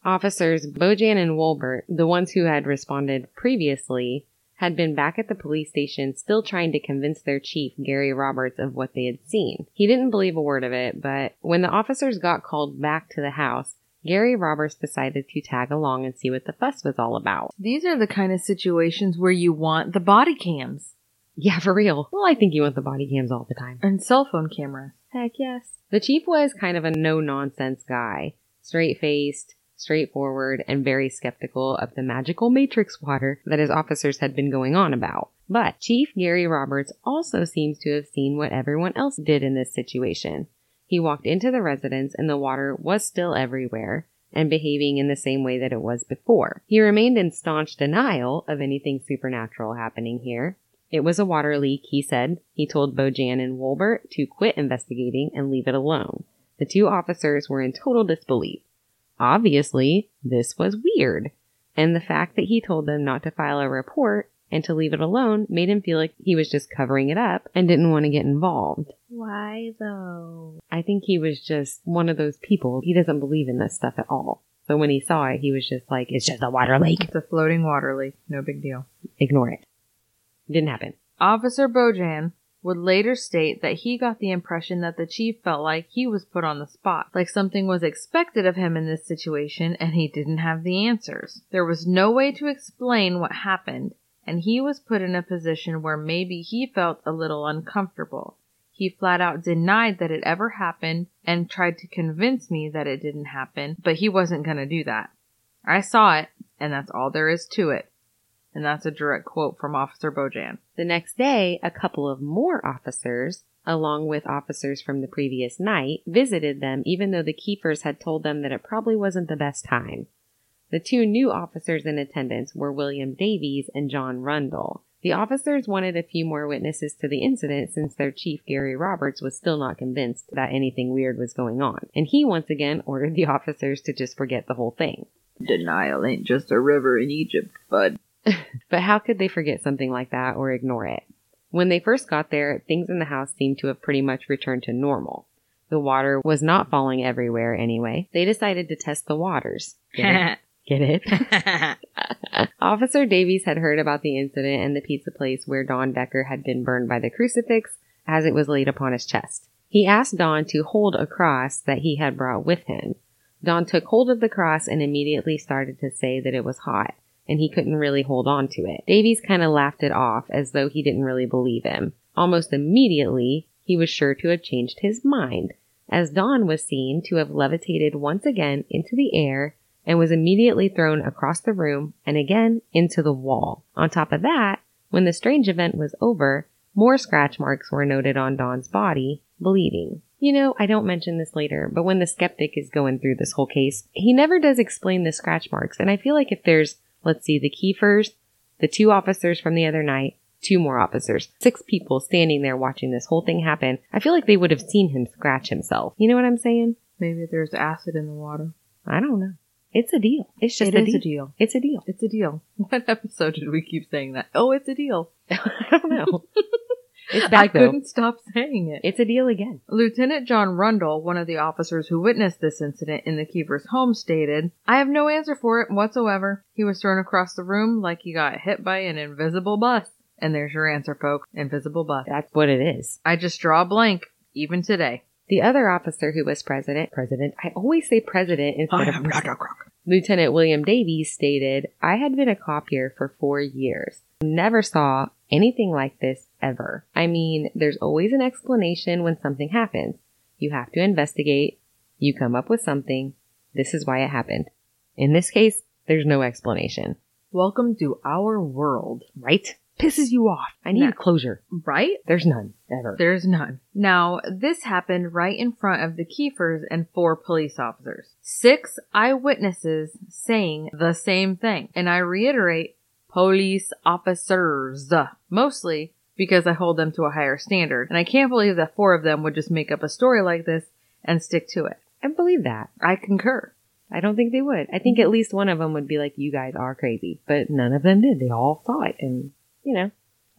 officers Bojan and Wolbert, the ones who had responded previously, had been back at the police station still trying to convince their chief, Gary Roberts, of what they had seen. He didn't believe a word of it, but when the officers got called back to the house, Gary Roberts decided to tag along and see what the fuss was all about. These are the kind of situations where you want the body cams Yeah, for real. Well, I think you want the body cams all the time. and cell phone cameras. Heck yes. The chief was kind of a no nonsense guy, straight faced, straightforward, and very skeptical of the magical matrix water that his officers had been going on about. But Chief Gary Roberts also seems to have seen what everyone else did in this situation. He walked into the residence and the water was still everywhere and behaving in the same way that it was before. He remained in staunch denial of anything supernatural happening here, it was a water leak, he said. He told Bojan and Wolbert to quit investigating and leave it alone. The two officers were in total disbelief. Obviously, this was weird. And the fact that he told them not to file a report and to leave it alone made him feel like he was just covering it up and didn't want to get involved. Why though? I think he was just one of those people. He doesn't believe in this stuff at all. So when he saw it, he was just like, it's just a water leak. It's a floating water leak. No big deal. Ignore it. Didn't happen. Officer Bojan would later state that he got the impression that the chief felt like he was put on the spot, like something was expected of him in this situation and he didn't have the answers. There was no way to explain what happened, and he was put in a position where maybe he felt a little uncomfortable. He flat out denied that it ever happened and tried to convince me that it didn't happen, but he wasn't going to do that. I saw it, and that's all there is to it. And that's a direct quote from Officer Bojan. The next day, a couple of more officers, along with officers from the previous night, visited them even though the Kiefers had told them that it probably wasn't the best time. The two new officers in attendance were William Davies and John Rundle. The officers wanted a few more witnesses to the incident since their chief, Gary Roberts, was still not convinced that anything weird was going on, and he once again ordered the officers to just forget the whole thing. Denial ain't just a river in Egypt, bud. But how could they forget something like that or ignore it? When they first got there, things in the house seemed to have pretty much returned to normal. The water was not falling everywhere anyway. They decided to test the waters. Get it? Get it? Officer Davies had heard about the incident and the pizza place where Don Decker had been burned by the crucifix as it was laid upon his chest. He asked Don to hold a cross that he had brought with him. Don took hold of the cross and immediately started to say that it was hot and he couldn't really hold on to it. Davies kind of laughed it off as though he didn't really believe him. Almost immediately, he was sure to have changed his mind, as Don was seen to have levitated once again into the air and was immediately thrown across the room and again into the wall. On top of that, when the strange event was over, more scratch marks were noted on Don's body, bleeding. You know, I don't mention this later, but when the skeptic is going through this whole case, he never does explain the scratch marks, and I feel like if there's Let's see, the Kiefers, the two officers from the other night, two more officers, six people standing there watching this whole thing happen. I feel like they would have seen him scratch himself. You know what I'm saying? Maybe there's acid in the water. I don't know. It's a deal. It's just It a, deal. a deal. It's a deal. It's a deal. What episode did we keep saying that? Oh, it's a deal. I don't know. it's I though. couldn't stop saying it. It's a deal again. Lieutenant John Rundle, one of the officers who witnessed this incident in the Kiefer's home, stated, I have no answer for it whatsoever. He was thrown across the room like he got hit by an invisible bus. And there's your answer, folks. Invisible bus. That's what it is. I just draw a blank, even today. The other officer who was president, president, I always say president instead of crook. Lieutenant William Davies stated, I had been a cop here for four years. Never saw anything like this ever. I mean, there's always an explanation when something happens. You have to investigate. You come up with something. This is why it happened. In this case, there's no explanation. Welcome to our world. Right? Pisses you off. I need No. closure. Right? There's none. Ever. There's none. Now, this happened right in front of the Kiefers and four police officers. Six eyewitnesses saying the same thing. And I reiterate, police officers. Mostly because I hold them to a higher standard. And I can't believe that four of them would just make up a story like this and stick to it. I believe that. I concur. I don't think they would. I think at least one of them would be like, you guys are crazy. But none of them did. They all saw it and, you know,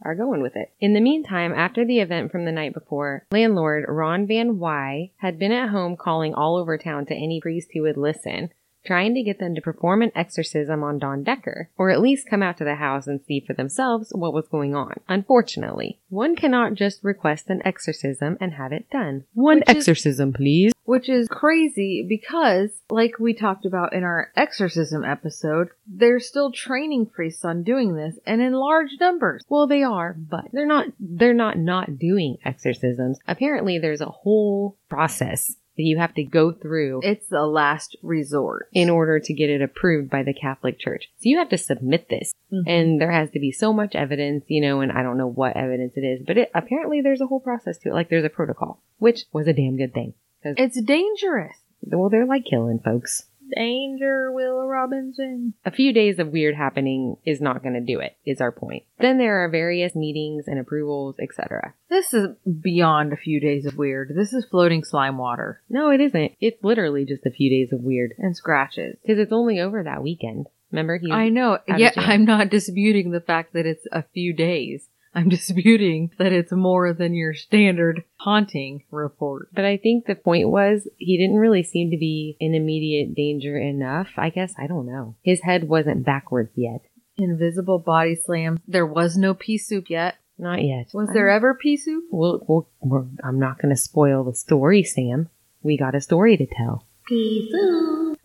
are going with it. In the meantime, after the event from the night before, landlord Ron Van Wy had been at home calling all over town to any priest who would listen, trying to get them to perform an exorcism on Don Decker, or at least come out to the house and see for themselves what was going on. Unfortunately, one cannot just request an exorcism and have it done. One Which is- exorcism, please. Which is crazy because, like we talked about in our exorcism episode, they're still training priests on doing this and in large numbers. Well, they are, but they're not, they're not not doing exorcisms. Apparently there's a whole process that you have to go through It's the last resort. in order to get it approved by the Catholic Church. So you have to submit this. Mhm. And there has to be so much evidence, you know, and I don't know what evidence it is, but it, apparently there's a whole process to it. Like there's a protocol, which was a damn good thing. It's dangerous. Well, they're like killing folks. Danger, Will Robinson. A few days of weird happening is not going to do it, is our point. Then there are various meetings and approvals, etc. This is beyond a few days of weird. This is floating slime water No, it isn't. It's literally just a few days of weird. and scratches. Because it's only over that weekend. Remember? He I know. out of Yeah. I'm not disputing the fact that it's a few days. I'm disputing that it's more than your standard haunting report. But I think the point was he didn't really seem to be in immediate danger enough. I guess I don't know. His head wasn't backwards yet. Invisible body slam. There was no pea soup yet. Not yet. Was there ever pea soup? Well, well we're, I'm not going to spoil the story, Sam. We got a story to tell.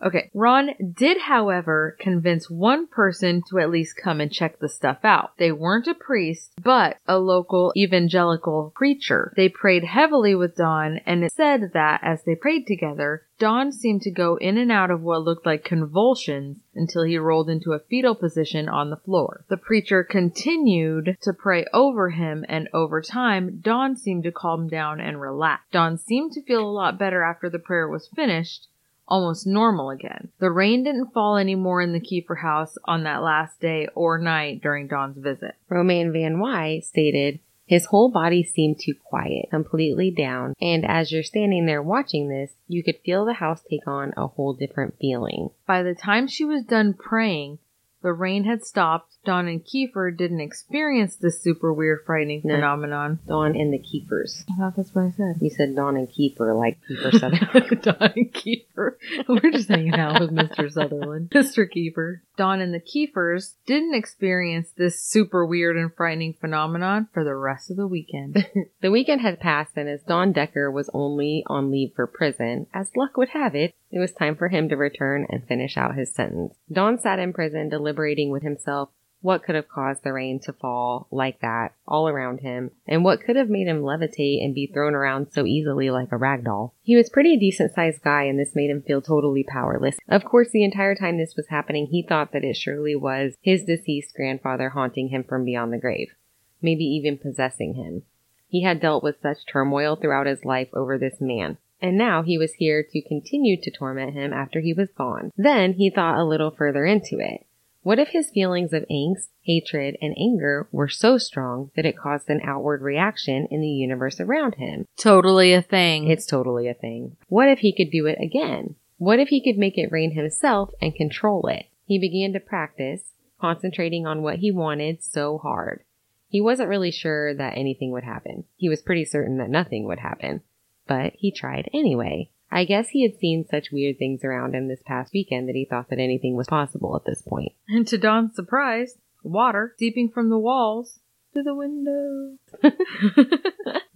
Okay. Ron did, however, convince one person to at least come and check the stuff out. They weren't a priest, but a local evangelical preacher. They prayed heavily with Don, and it said that as they prayed together, Don seemed to go in and out of what looked like convulsions until he rolled into a fetal position on the floor. The preacher continued to pray over him, and over time, Don seemed to calm down and relax. Don seemed to feel a lot better after the prayer was finished, almost normal again. The rain didn't fall anymore in the Kiefer house on that last day or night during Don's visit. Romaine Van Wy stated, his whole body seemed to quiet, completely down, and as you're standing there watching this, you could feel the house take on a whole different feeling. By the time she was done praying, the rain had stopped. Don and Kiefer didn't experience this super weird, frightening No. phenomenon. Don and the Kiefers. I thought that's what I said. You said Don and Kiefer, like Kiefer Sutherland. Don and Kiefer. We're just hanging out with Mr. Sutherland. Mr. Kiefer. Don and the Kiefers didn't experience this super weird and frightening phenomenon for the rest of the weekend. The weekend had passed, and as Don Decker was only on leave for prison, as luck would have it, it was time for him to return and finish out his sentence. Don sat in prison deliberating with himself what could have caused the rain to fall like that all around him, and what could have made him levitate and be thrown around so easily like a rag doll. He was pretty decent sized guy, and this made him feel totally powerless. Of course, the entire time this was happening, he thought that it surely was his deceased grandfather haunting him from beyond the grave, maybe even possessing him. He had dealt with such turmoil throughout his life over this man. And now he was here to continue to torment him after he was gone. Then he thought a little further into it. What if his feelings of angst, hatred, and anger were so strong that it caused an outward reaction in the universe around him? totally a thing. It's totally a thing. What if he could do it again? What if he could make it rain himself and control it? He began to practice, concentrating on what he wanted so hard. He wasn't really sure that anything would happen. He was pretty certain that nothing would happen. But he tried anyway. I guess he had seen such weird things around him this past weekend that he thought that anything was possible at this point. and to Don's surprise, water seeping from the walls to the window.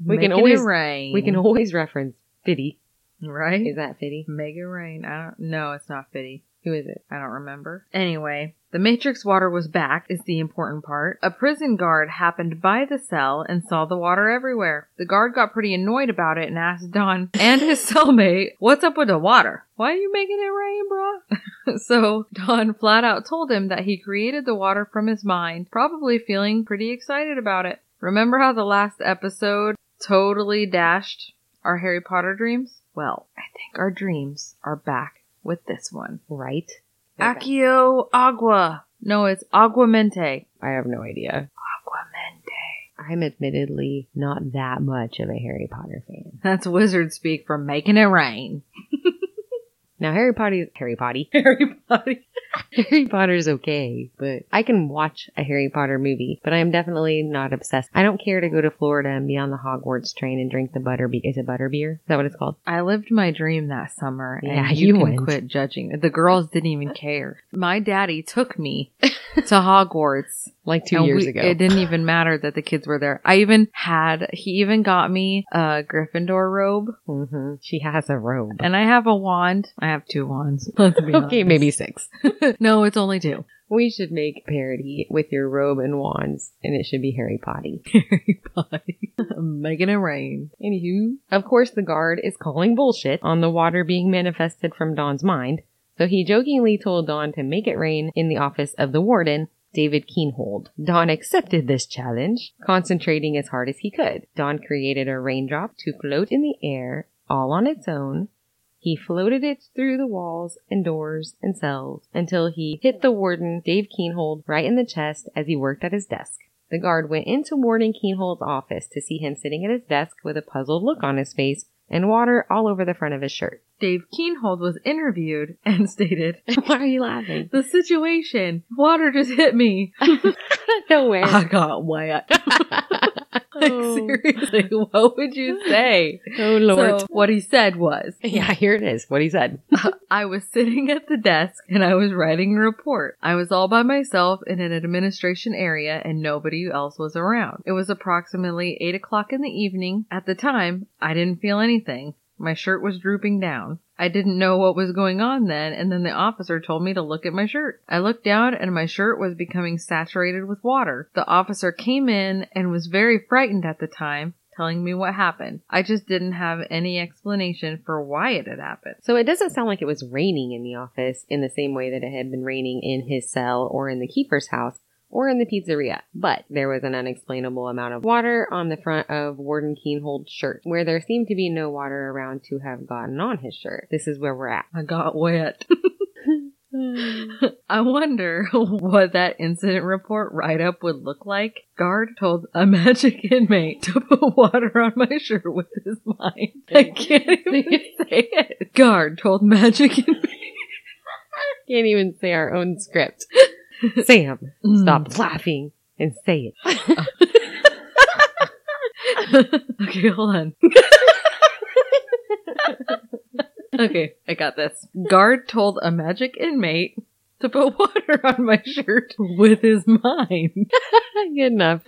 We can always- it rain. We can always reference Fiddy. right. Is that Fiddy? Make it rain. I don't. No, it's not Fitty. Who is it? I don't remember. Anyway, the Matrix water was back, is the important part. A prison guard happened by the cell and saw the water everywhere. The guard got pretty annoyed about it and asked Don and his cellmate, What's up with the water? Why are you making it rain, bruh? so Don flat out told him that he created the water from his mind, probably feeling pretty excited about it. Remember how the last episode totally dashed our Harry Potter dreams? Well, I think our dreams are back with this one. Right? Accio Agua. No, it's Aguamenti. I have no idea. Aguamenti. I'm admittedly not that much of a Harry Potter fan. That's wizard speak for making it rain. Now, Harry Potter, Harry Potter, Harry Potter. Harry Potter's okay, but I can watch a Harry Potter movie, but I am definitely not obsessed. I don't care to go to Florida and be on the Hogwarts train and drink the butter. Be- is it butter beer? Is that what it's called? I lived my dream that summer, Yeah, and you, you can went. quit judging. The girls didn't even care. My daddy took me to Hogwarts. Like two And years we- ago. It didn't even matter that the kids were there. I even had, he even got me a Gryffindor robe hmm She has a robe. and I have a wand. I have two wands. Okay, honest. maybe six. no, it's only two. We should make parody with your robe and wands, and it should be Harry Potty. Harry Potter. Making it rain. Anywho, of course, the guard is calling bullshit on the water being manifested from Don's mind, so he jokingly told Don to make it rain in the office of the warden, David Keenhold. Don accepted this challenge, concentrating as hard as he could. Don created a raindrop to float in the air all on its own. He floated it through the walls and doors and cells until he hit the warden, Dave Keenhold, right in the chest as he worked at his desk. The guard went into Warden Keenhold's office to see him sitting at his desk with a puzzled look on his face and water all over the front of his shirt. Dave Keenhold was interviewed and stated, Why are you laughing? The situation. Water just hit me. Nowhere. I got wet. like, Oh. seriously, what would you say? oh Lord. So, what he said was, yeah, here it is. What he said. I was sitting at the desk and I was writing a report. I was all by myself in an administration area and nobody else was around. It was approximately 8 o'clock in the evening. At the time, I didn't feel anything. My shirt was drooping down. I didn't know what was going on then, and then the officer told me to look at my shirt. I looked down and my shirt was becoming saturated with water. The officer came in and was very frightened at the time, telling me what happened. I just didn't have any explanation for why it had happened. So it doesn't sound like it was raining in the office in the same way that it had been raining in his cell or in the Kiefer's house or in the pizzeria. But there was an unexplainable amount of water on the front of Warden Keenhold's shirt, where there seemed to be no water around to have gotten on his shirt. This is where we're at. I got wet. I wonder what that incident report write up would look like. Guard told a magic inmate to put water on my shirt with his mind. I can't even say it. Guard told magic inmate. Can't even say our own script. Sam, mm. stop laughing and say it. okay, hold on. okay, I got this. Guard told a magic inmate to put water on my shirt with his mind. Good enough.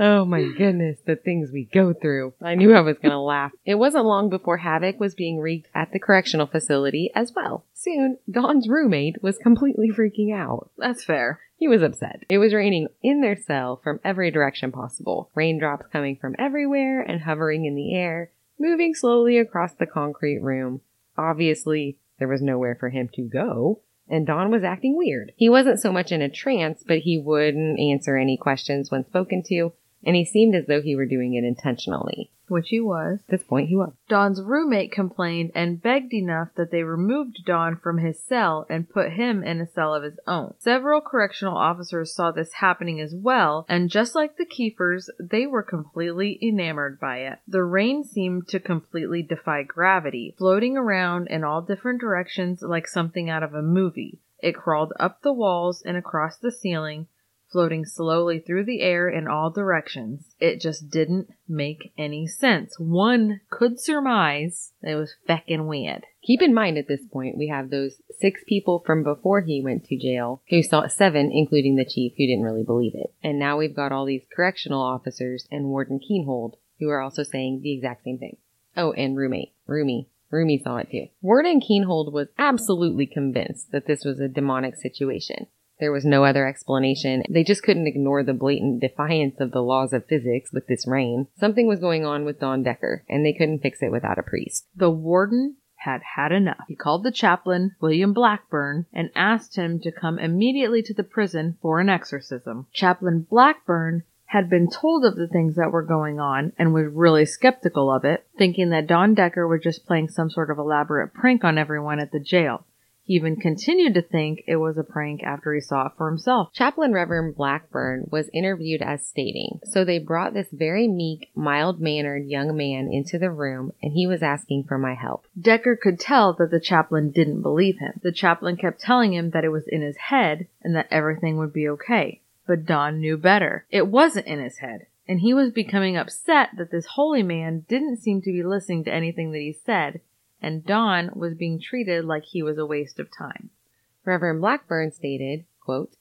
Oh my goodness, the things we go through. I knew I was going to laugh. It wasn't long before havoc was being wreaked at the correctional facility as well. Soon, Don's roommate was completely freaking out. That's fair. He was upset. It was raining in their cell from every direction possible. Raindrops coming from everywhere and hovering in the air, moving slowly across the concrete room. Obviously, there was nowhere for him to go, and Don was acting weird. He wasn't so much in a trance, but he wouldn't answer any questions when spoken to, and he seemed as though he were doing it intentionally. Which he was. At this point, he was. Don's roommate complained and begged enough that they removed Don from his cell and put him in a cell of his own. Several correctional officers saw this happening as well, and just like the Kiefers, they were completely enamored by it. The rain seemed to completely defy gravity, floating around in all different directions like something out of a movie. It crawled up the walls and across the ceiling, floating slowly through the air in all directions. It just didn't make any sense. One could surmise it was feckin' weird. Keep in mind at this point, we have those six people from before he went to jail who saw seven, including the chief, who didn't really believe it. And now we've got all these correctional officers and Warden Keenhold who are also saying the exact same thing. Oh, and roommate, Roomy. Roomy saw it too. Warden Keenhold was absolutely convinced that this was a demonic situation. There was no other explanation. They just couldn't ignore the blatant defiance of the laws of physics with this rain. Something was going on with Don Decker, and they couldn't fix it without a priest. The warden had had enough. He called the chaplain, William Blackburn, and asked him to come immediately to the prison for an exorcism. Chaplain Blackburn had been told of the things that were going on and was really skeptical of it, thinking that Don Decker was just playing some sort of elaborate prank on everyone at the jail. He even continued to think it was a prank after he saw it for himself. Chaplain Reverend Blackburn was interviewed as stating, so they brought this very meek, mild mannered young man into the room and he was asking for my help. Decker could tell that the chaplain didn't believe him. The chaplain kept telling him that it was in his head and that everything would be okay. But Don knew better. It wasn't in his head. And he was becoming upset that this holy man didn't seem to be listening to anything that he said, and Don was being treated like he was a waste of time. Reverend Blackburn stated, quote,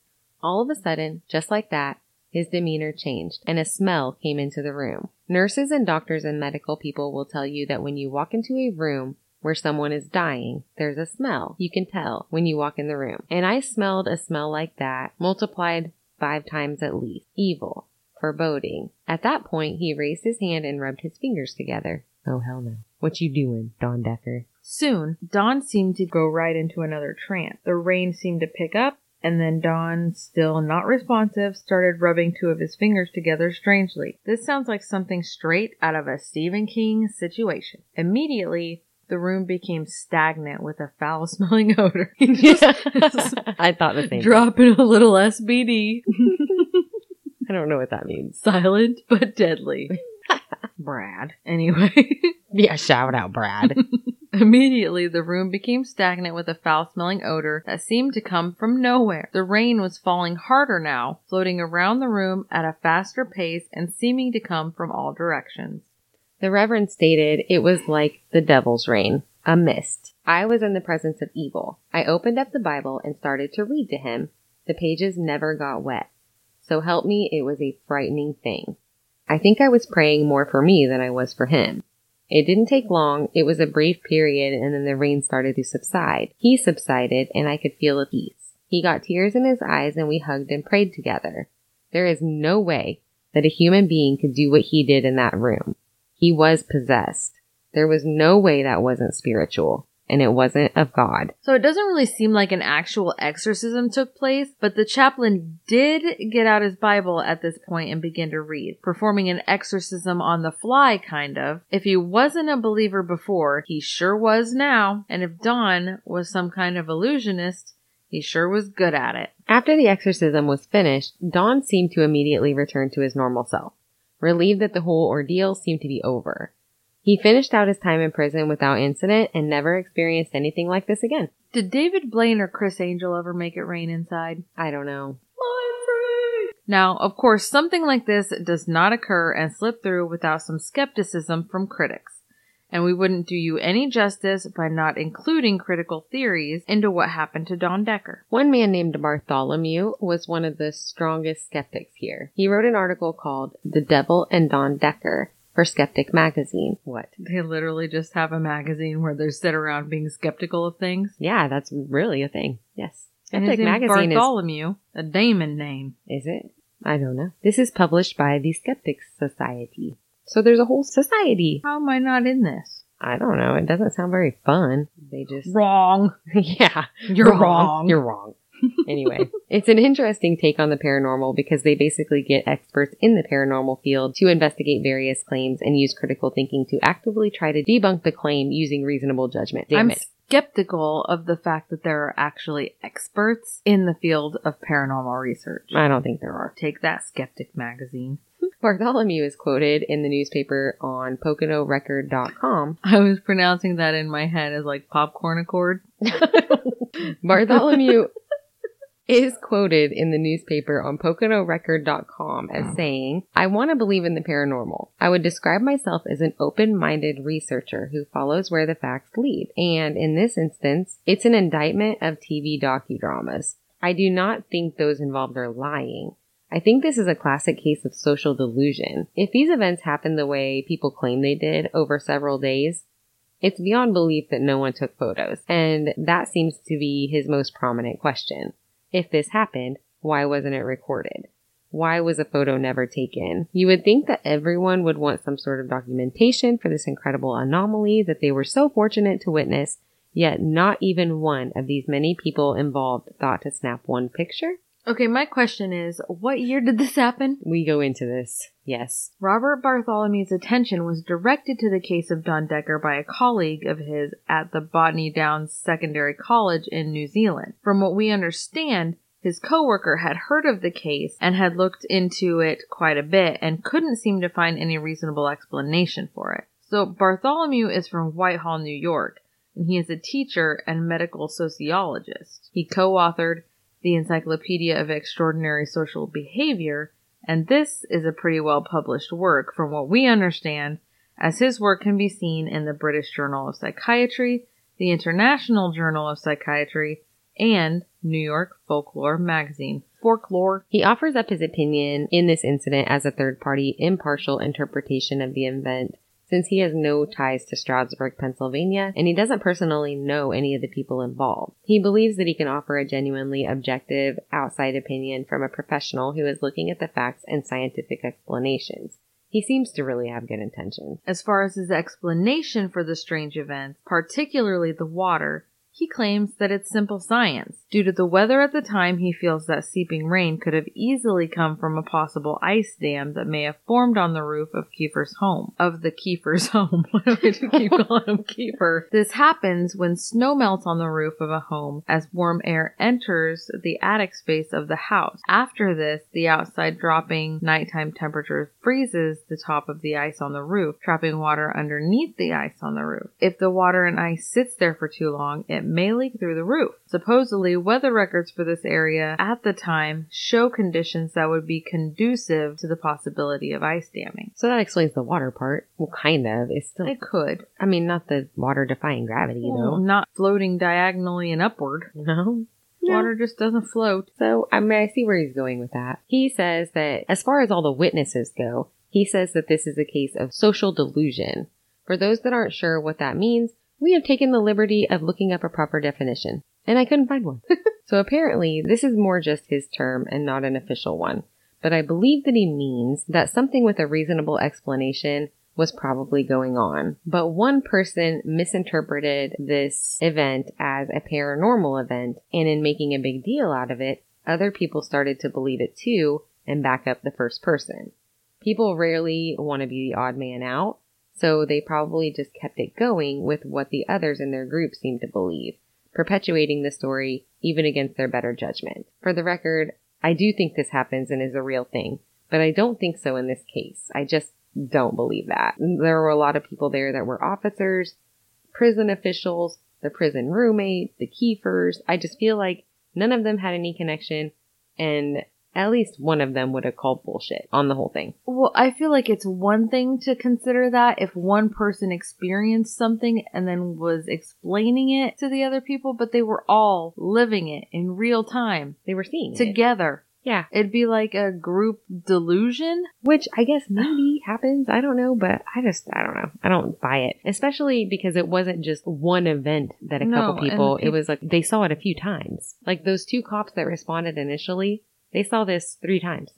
All of a sudden, just like that, his demeanor changed and a smell came into the room. Nurses and doctors and medical people will tell you that when you walk into a room where someone is dying, there's a smell. You can tell when you walk in the room. And I smelled a smell like that, multiplied five times at least. Evil. Foreboding. At that point, he raised his hand and rubbed his fingers together. Oh, hell no. What you doing, Don Decker? Soon, Don seemed to go right into another trance. The rain seemed to pick up, and then Don, still not responsive, started rubbing two of his fingers together strangely. This sounds like something straight out of a Stephen King situation. Immediately, the room became stagnant with a foul smelling odor. I thought the same. dropping a little SBD. I don't know what that means. Silent but deadly. Brad. Anyway. Yeah, shout out, Brad. Immediately, the room became stagnant with a foul smelling odor that seemed to come from nowhere. The rain was falling harder now, floating around the room at a faster pace and seeming to come from all directions. the Reverend stated it was like the devil's rain, a mist. I was in the presence of evil. I opened up the Bible and started to read to him. The pages never got wet. So help me, it was a frightening thing. I think I was praying more for me than I was for him. It didn't take long. It was a brief period and then the rain started to subside. He subsided and I could feel a peace. He got tears in his eyes and we hugged and prayed together. There is no way that a human being could do what he did in that room. He was possessed. There was no way that wasn't spiritual and it wasn't of God. So it doesn't really seem like an actual exorcism took place, but the chaplain did get out his Bible at this point and begin to read, performing an exorcism on the fly, kind of. If he wasn't a believer before, he sure was now. And if Don was some kind of illusionist, he sure was good at it. After the exorcism was finished, Don seemed to immediately return to his normal self, relieved that the whole ordeal seemed to be over. He finished out his time in prison without incident and never experienced anything like this again. Did David Blaine or Criss Angel ever make it rain inside? I don't know. Now, of course, something like this does not occur and slip through without some skepticism from critics. And we wouldn't do you any justice by not including critical theories into what happened to Don Decker. One man named Bartholomew was one of the strongest skeptics here. He wrote an article called The Devil and Don Decker for Skeptic Magazine. What? They literally just have a magazine where they sit around being skeptical of things. Yeah, that's really a thing. Yes. Skeptic Magazine is, Bartholomew, a Damon name. is it? I don't know. This is published by the Skeptics Society. So there's a whole society. How am I not in this? I don't know. It doesn't sound very fun. They just Wrong. yeah, You're wrong. You're wrong. Anyway, it's an interesting take on the paranormal because they basically get experts in the paranormal field to investigate various claims and use critical thinking to actively try to debunk the claim using reasonable judgment. Damn I'm it. skeptical of the fact that there are actually experts in the field of paranormal research. I don't think there are. Take that, Skeptic Magazine. Bartholomew is quoted in the newspaper on PoconoRecord.com. I was pronouncing that in my head as like popcorn accord. Bartholomew is quoted in the newspaper on PoconoRecord.com as saying, I want to believe in the paranormal. I would describe myself as an open-minded researcher who follows where the facts lead. And in this instance, it's an indictment of TV docudramas. I do not think those involved are lying. I think this is a classic case of social delusion. If these events happened the way people claim they did over several days, it's beyond belief that no one took photos, and that seems to be his most prominent question. If this happened, why wasn't it recorded? Why was a photo never taken? You would think that everyone would want some sort of documentation for this incredible anomaly that they were so fortunate to witness, yet not even one of these many people involved thought to snap one picture? Okay, my question is, what year did this happen? We go into this. Yes. Robert Bartholomew's attention was directed to the case of Don Decker by a colleague of his at the Botany Downs Secondary College in New Zealand. From what we understand, his coworker had heard of the case and had looked into it quite a bit and couldn't seem to find any reasonable explanation for it. So Bartholomew is from Whitehall, New York, and he is a teacher and medical sociologist. He co-authored the Encyclopedia of Extraordinary Social Behavior, and this is a pretty well published work from what we understand, as his work can be seen in the British Journal of Psychiatry, the International Journal of Psychiatry, and New York Folklore magazine. folklore. He offers up his opinion in this incident as a third party, impartial interpretation of the event since he has no ties to Stroudsburg, Pennsylvania, and he doesn't personally know any of the people involved. He believes that he can offer a genuinely objective, outside opinion from a professional who is looking at the facts and scientific explanations. He seems to really have good intentions. As far as his explanation for the strange events, particularly the water, he claims that it's simple science. Due to the weather at the time, he feels that seeping rain could have easily come from a possible ice dam that may have formed on the roof of Kiefer's home. Of the Kiefer's home. Why do keep calling him Kiefer? This happens when snow melts on the roof of a home as warm air enters the attic space of the house. After this, the outside dropping nighttime temperature freezes the top of the ice on the roof, trapping water underneath the ice on the roof. If the water and ice sits there for too long, it may leak through the roof. Supposedly, weather records for this area at the time show conditions that would be conducive to the possibility of ice damming. So that explains the water part. Well, kind of. It's still, It could. I mean, not the water defying gravity, though. Not floating diagonally and upward. No. Water just doesn't float. So, I mean, I see where he's going with that. He says that as far as all the witnesses go, he says that this is a case of social delusion. For those that aren't sure what that means, we have taken the liberty of looking up a proper definition, and I couldn't find one. so apparently, this is more just his term and not an official one. But I believe that he means that something with a reasonable explanation was probably going on. But one person misinterpreted this event as a paranormal event, and in making a big deal out of it, other people started to believe it too and back up the first person. People rarely want to be the odd man out, so they probably just kept it going with what the others in their group seemed to believe, perpetuating the story even against their better judgment. For the record, I do think this happens and is a real thing, but I don't think so in this case. I just don't believe that. There were a lot of people there that were officers, prison officials, the prison roommate, the Kiefers. I just feel like none of them had any connection and at least one of them would have called bullshit on the whole thing. Well, I feel like it's one thing to consider that if one person experienced something and then was explaining it to the other people, but they were all living it in real time They were seeing it. together. Yeah. It'd be like a group delusion. Which I guess maybe happens. I don't know, but I just, I don't know. I don't buy it. Especially because it wasn't just one event that a No, couple people, it was like they saw it a few times. Like those two cops that responded initially, they saw this three times.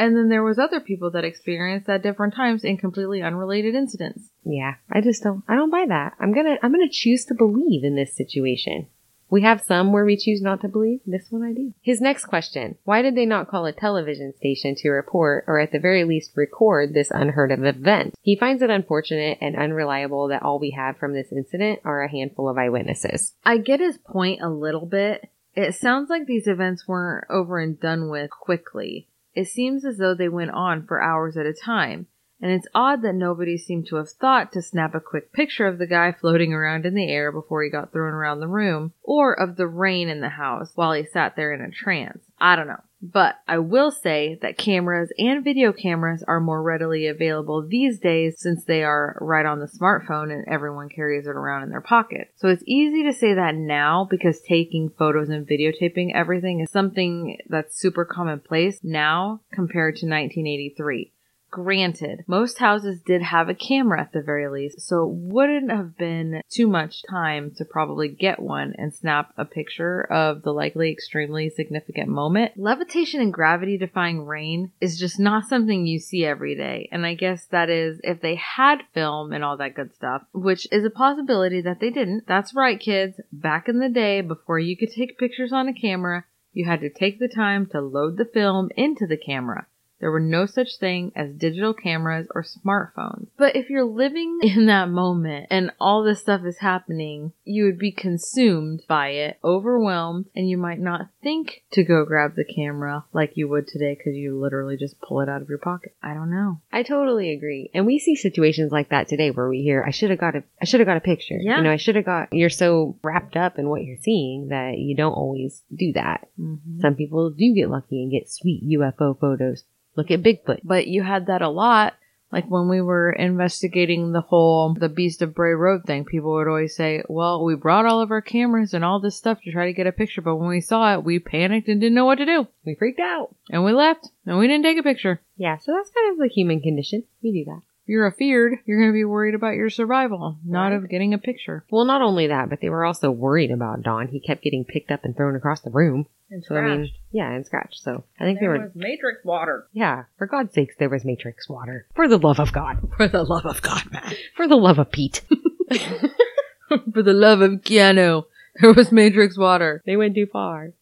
And then there was other people that experienced at different times in completely unrelated incidents. Yeah. I just don't, I don't buy that. I'm gonna, I'm gonna choose to believe in this situation. We have some where we choose not to believe. This one I do. His next question. Why did they not call a television station to report or at the very least record this unheard of event? He finds it unfortunate and unreliable that all we have from this incident are a handful of eyewitnesses. I get his point a little bit. It sounds like these events weren't over and done with quickly. It seems as though they went on for hours at a time. And it's odd that nobody seemed to have thought to snap a quick picture of the guy floating around in the air before he got thrown around the room, or of the rain in the house while he sat there in a trance. I don't know. But I will say that cameras and video cameras are more readily available these days since they are right on the smartphone and everyone carries it around in their pocket. So it's easy to say that now because taking photos and videotaping everything is something that's super commonplace now compared to 1983. Granted, most houses did have a camera at the very least, so it wouldn't have been too much time to probably get one and snap a picture of the likely extremely significant moment. Levitation and gravity defying rain is just not something you see every day, and I guess that is if they had film and all that good stuff, which is a possibility that they didn't. That's right, kids. Back in the day, before you could take pictures on a camera, you had to take the time to load the film into the camera. There were no such thing as digital cameras or smartphones. But if you're living in that moment and all this stuff is happening, you would be consumed by it, overwhelmed, and you might not think to go grab the camera like you would today because you literally just pull it out of your pocket. I don't know. I totally agree. And we see situations like that today where we hear, I should have got a, I should have got a picture. Yeah. You know, I should have got, you're so wrapped up in what you're seeing that you don't always do that. Mm-hmm. Some people do get lucky and get sweet UFO photos. Look at Bigfoot. But you had that a lot Like when we were investigating the whole the Beast of Bray Road thing, people would always say, "Well, we brought all of our cameras and all this stuff to try to get a picture, but when we saw it, we panicked and didn't know what to do, We freaked out. and we left, and we didn't take a picture." Yeah, so that's kind of the human condition. We do that. You're afeared, you're going to be worried about your survival, not Right. of getting a picture. Well, not only that, but they were also worried about Don. He kept getting picked up and thrown across the room. And So I mean, yeah, and scratched. So I think they were. Matrix water. Yeah, for God's sakes, there was Matrix water. For the love of God. For the love of God, man. For the love of Pete. For the love of Keanu, there was Matrix water. They went too far.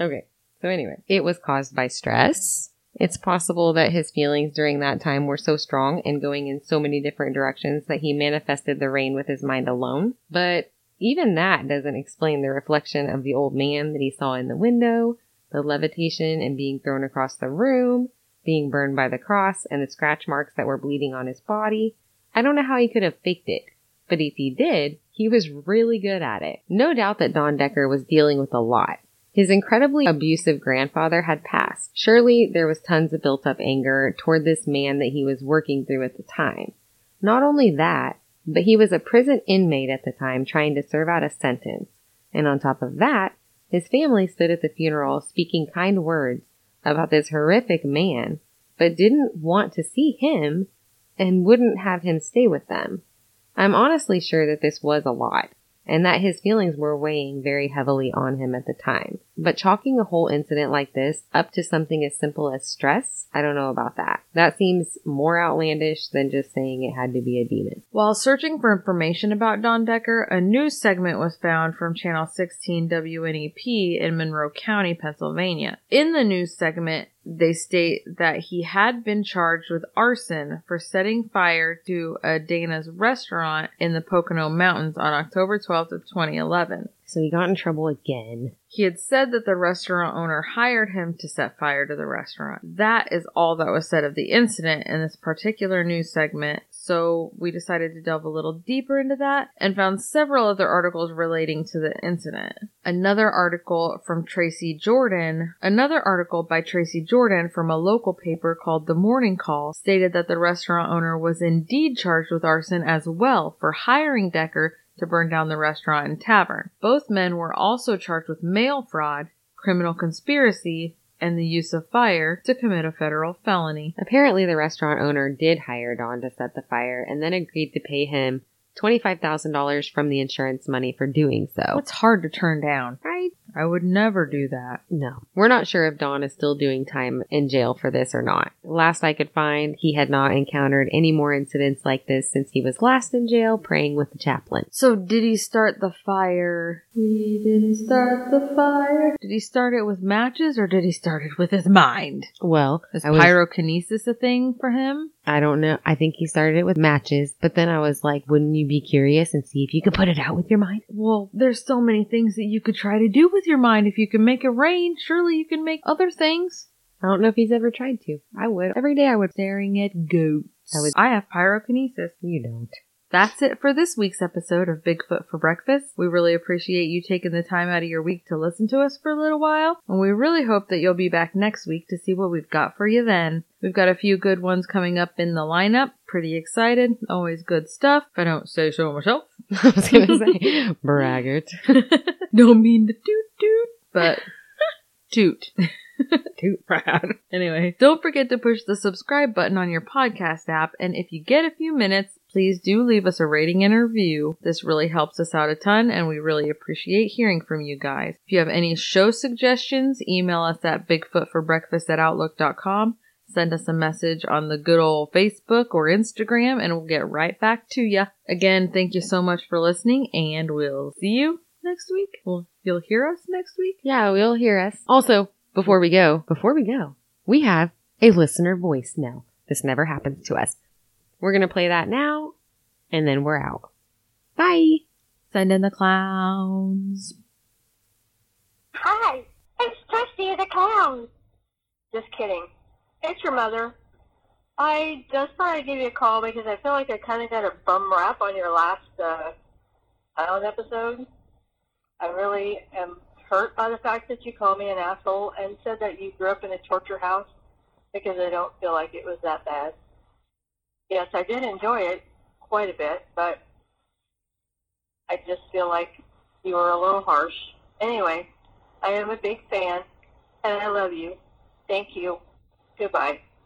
okay. So anyway, it was caused by stress. It's possible that his feelings during that time were so strong and going in so many different directions that he manifested the rain with his mind alone. But even that doesn't explain the reflection of the old man that he saw in the window, the levitation and being thrown across the room, being burned by the cross, and the scratch marks that were bleeding on his body. I don't know how he could have faked it. But if he did, he was really good at it. No doubt that Don Decker was dealing with a lot. His incredibly abusive grandfather had passed. Surely there was tons of built up anger toward this man that he was working through at the time. Not only that, but he was a prison inmate at the time trying to serve out a sentence. And on top of that, his family stood at the funeral speaking kind words about this horrific man, but didn't want to see him and wouldn't have him stay with them. I'm honestly sure that this was a lot and that his feelings were weighing very heavily on him at the time. But chalking a whole incident like this up to something as simple as stress, I don't know about that. That seems more outlandish than just saying it had to be a demon. While searching for information about Don Decker, a news segment was found from Channel 16 WNEP in Monroe County, Pennsylvania. In the news segment, they state that he had been charged with arson for setting fire to a Dana's restaurant in the Pocono Mountains on October 12th of 2011. So he got in trouble again. He had said that the restaurant owner hired him to set fire to the restaurant. That is all that was said of the incident in this particular news segment, so we decided to delve a little deeper into that and found several other articles relating to the incident. Another article from Tracy Jordan, another article by Tracy Jordan from a local paper called The Morning Call stated that the restaurant owner was indeed charged with arson as well for hiring Decker to burn down the restaurant and tavern. Both men were also charged with mail fraud, criminal conspiracy, and the use of fire to commit a federal felony. Apparently, the restaurant owner did hire Don to set the fire and then agreed to pay him $25,000 from the insurance money for doing so. It's hard to turn down. right? I would never do that. No. We're not sure if Don is still doing time in jail for this or not. Last I could find, he had not encountered any more incidents like this since he was last in jail praying with the chaplain. So did he start the fire? We didn't start the fire. Did he start it with matches or did he start it with his mind? Well, Is was, pyrokinesis a thing for him? I don't know. I think he started it with matches, but then I was like, wouldn't you be curious and see if you could put it out with your mind? Well, there's so many things that you could try to do with your mind. If you can make it rain, surely you can make other things. I don't know if he's ever tried to. I would. Every day I would. Staring at goats. I would- I have pyrokinesis. You don't. That's it for this week's episode of Bigfoot for Breakfast. We really appreciate you taking the time out of your week to listen to us for a little while, and we really hope that you'll be back next week to see what we've got for you then. We've got a few good ones coming up in the lineup. Pretty excited. Always good stuff. If I don't say so myself. I was gonna say, braggart. don't mean to toot toot, but toot. Toot proud. Anyway, don't forget to push the subscribe button on your podcast app, and if you get a few minutes, please do leave us a rating and a review. This really helps us out a ton, and we really appreciate hearing from you guys. If you have any show suggestions, email us at bigfootforbreakfast at outlook.com. Send us a message on the good old Facebook or Instagram, and we'll get right back to you. Again, thank you so much for listening, and we'll see you next week. Well, you'll hear us next week. Yeah, we'll hear us. Also, before we go, before we go, we have a listener voice now. This never happens to us. We're gonna play that now, and then we're out. Bye. Send in the clowns. Hi, it's Trusty the Clown. Just kidding. It's your mother. I just thought I'd give you a call because I feel like I kind of got a bum rap on your last uh, island episode. I really am hurt by the fact that you called me an asshole and said that you grew up in a torture house because I don't feel like it was that bad. yes, I did enjoy it quite a bit, but I just feel like you were a little harsh. Anyway, I am a big fan, and I love you. Thank you. Goodbye.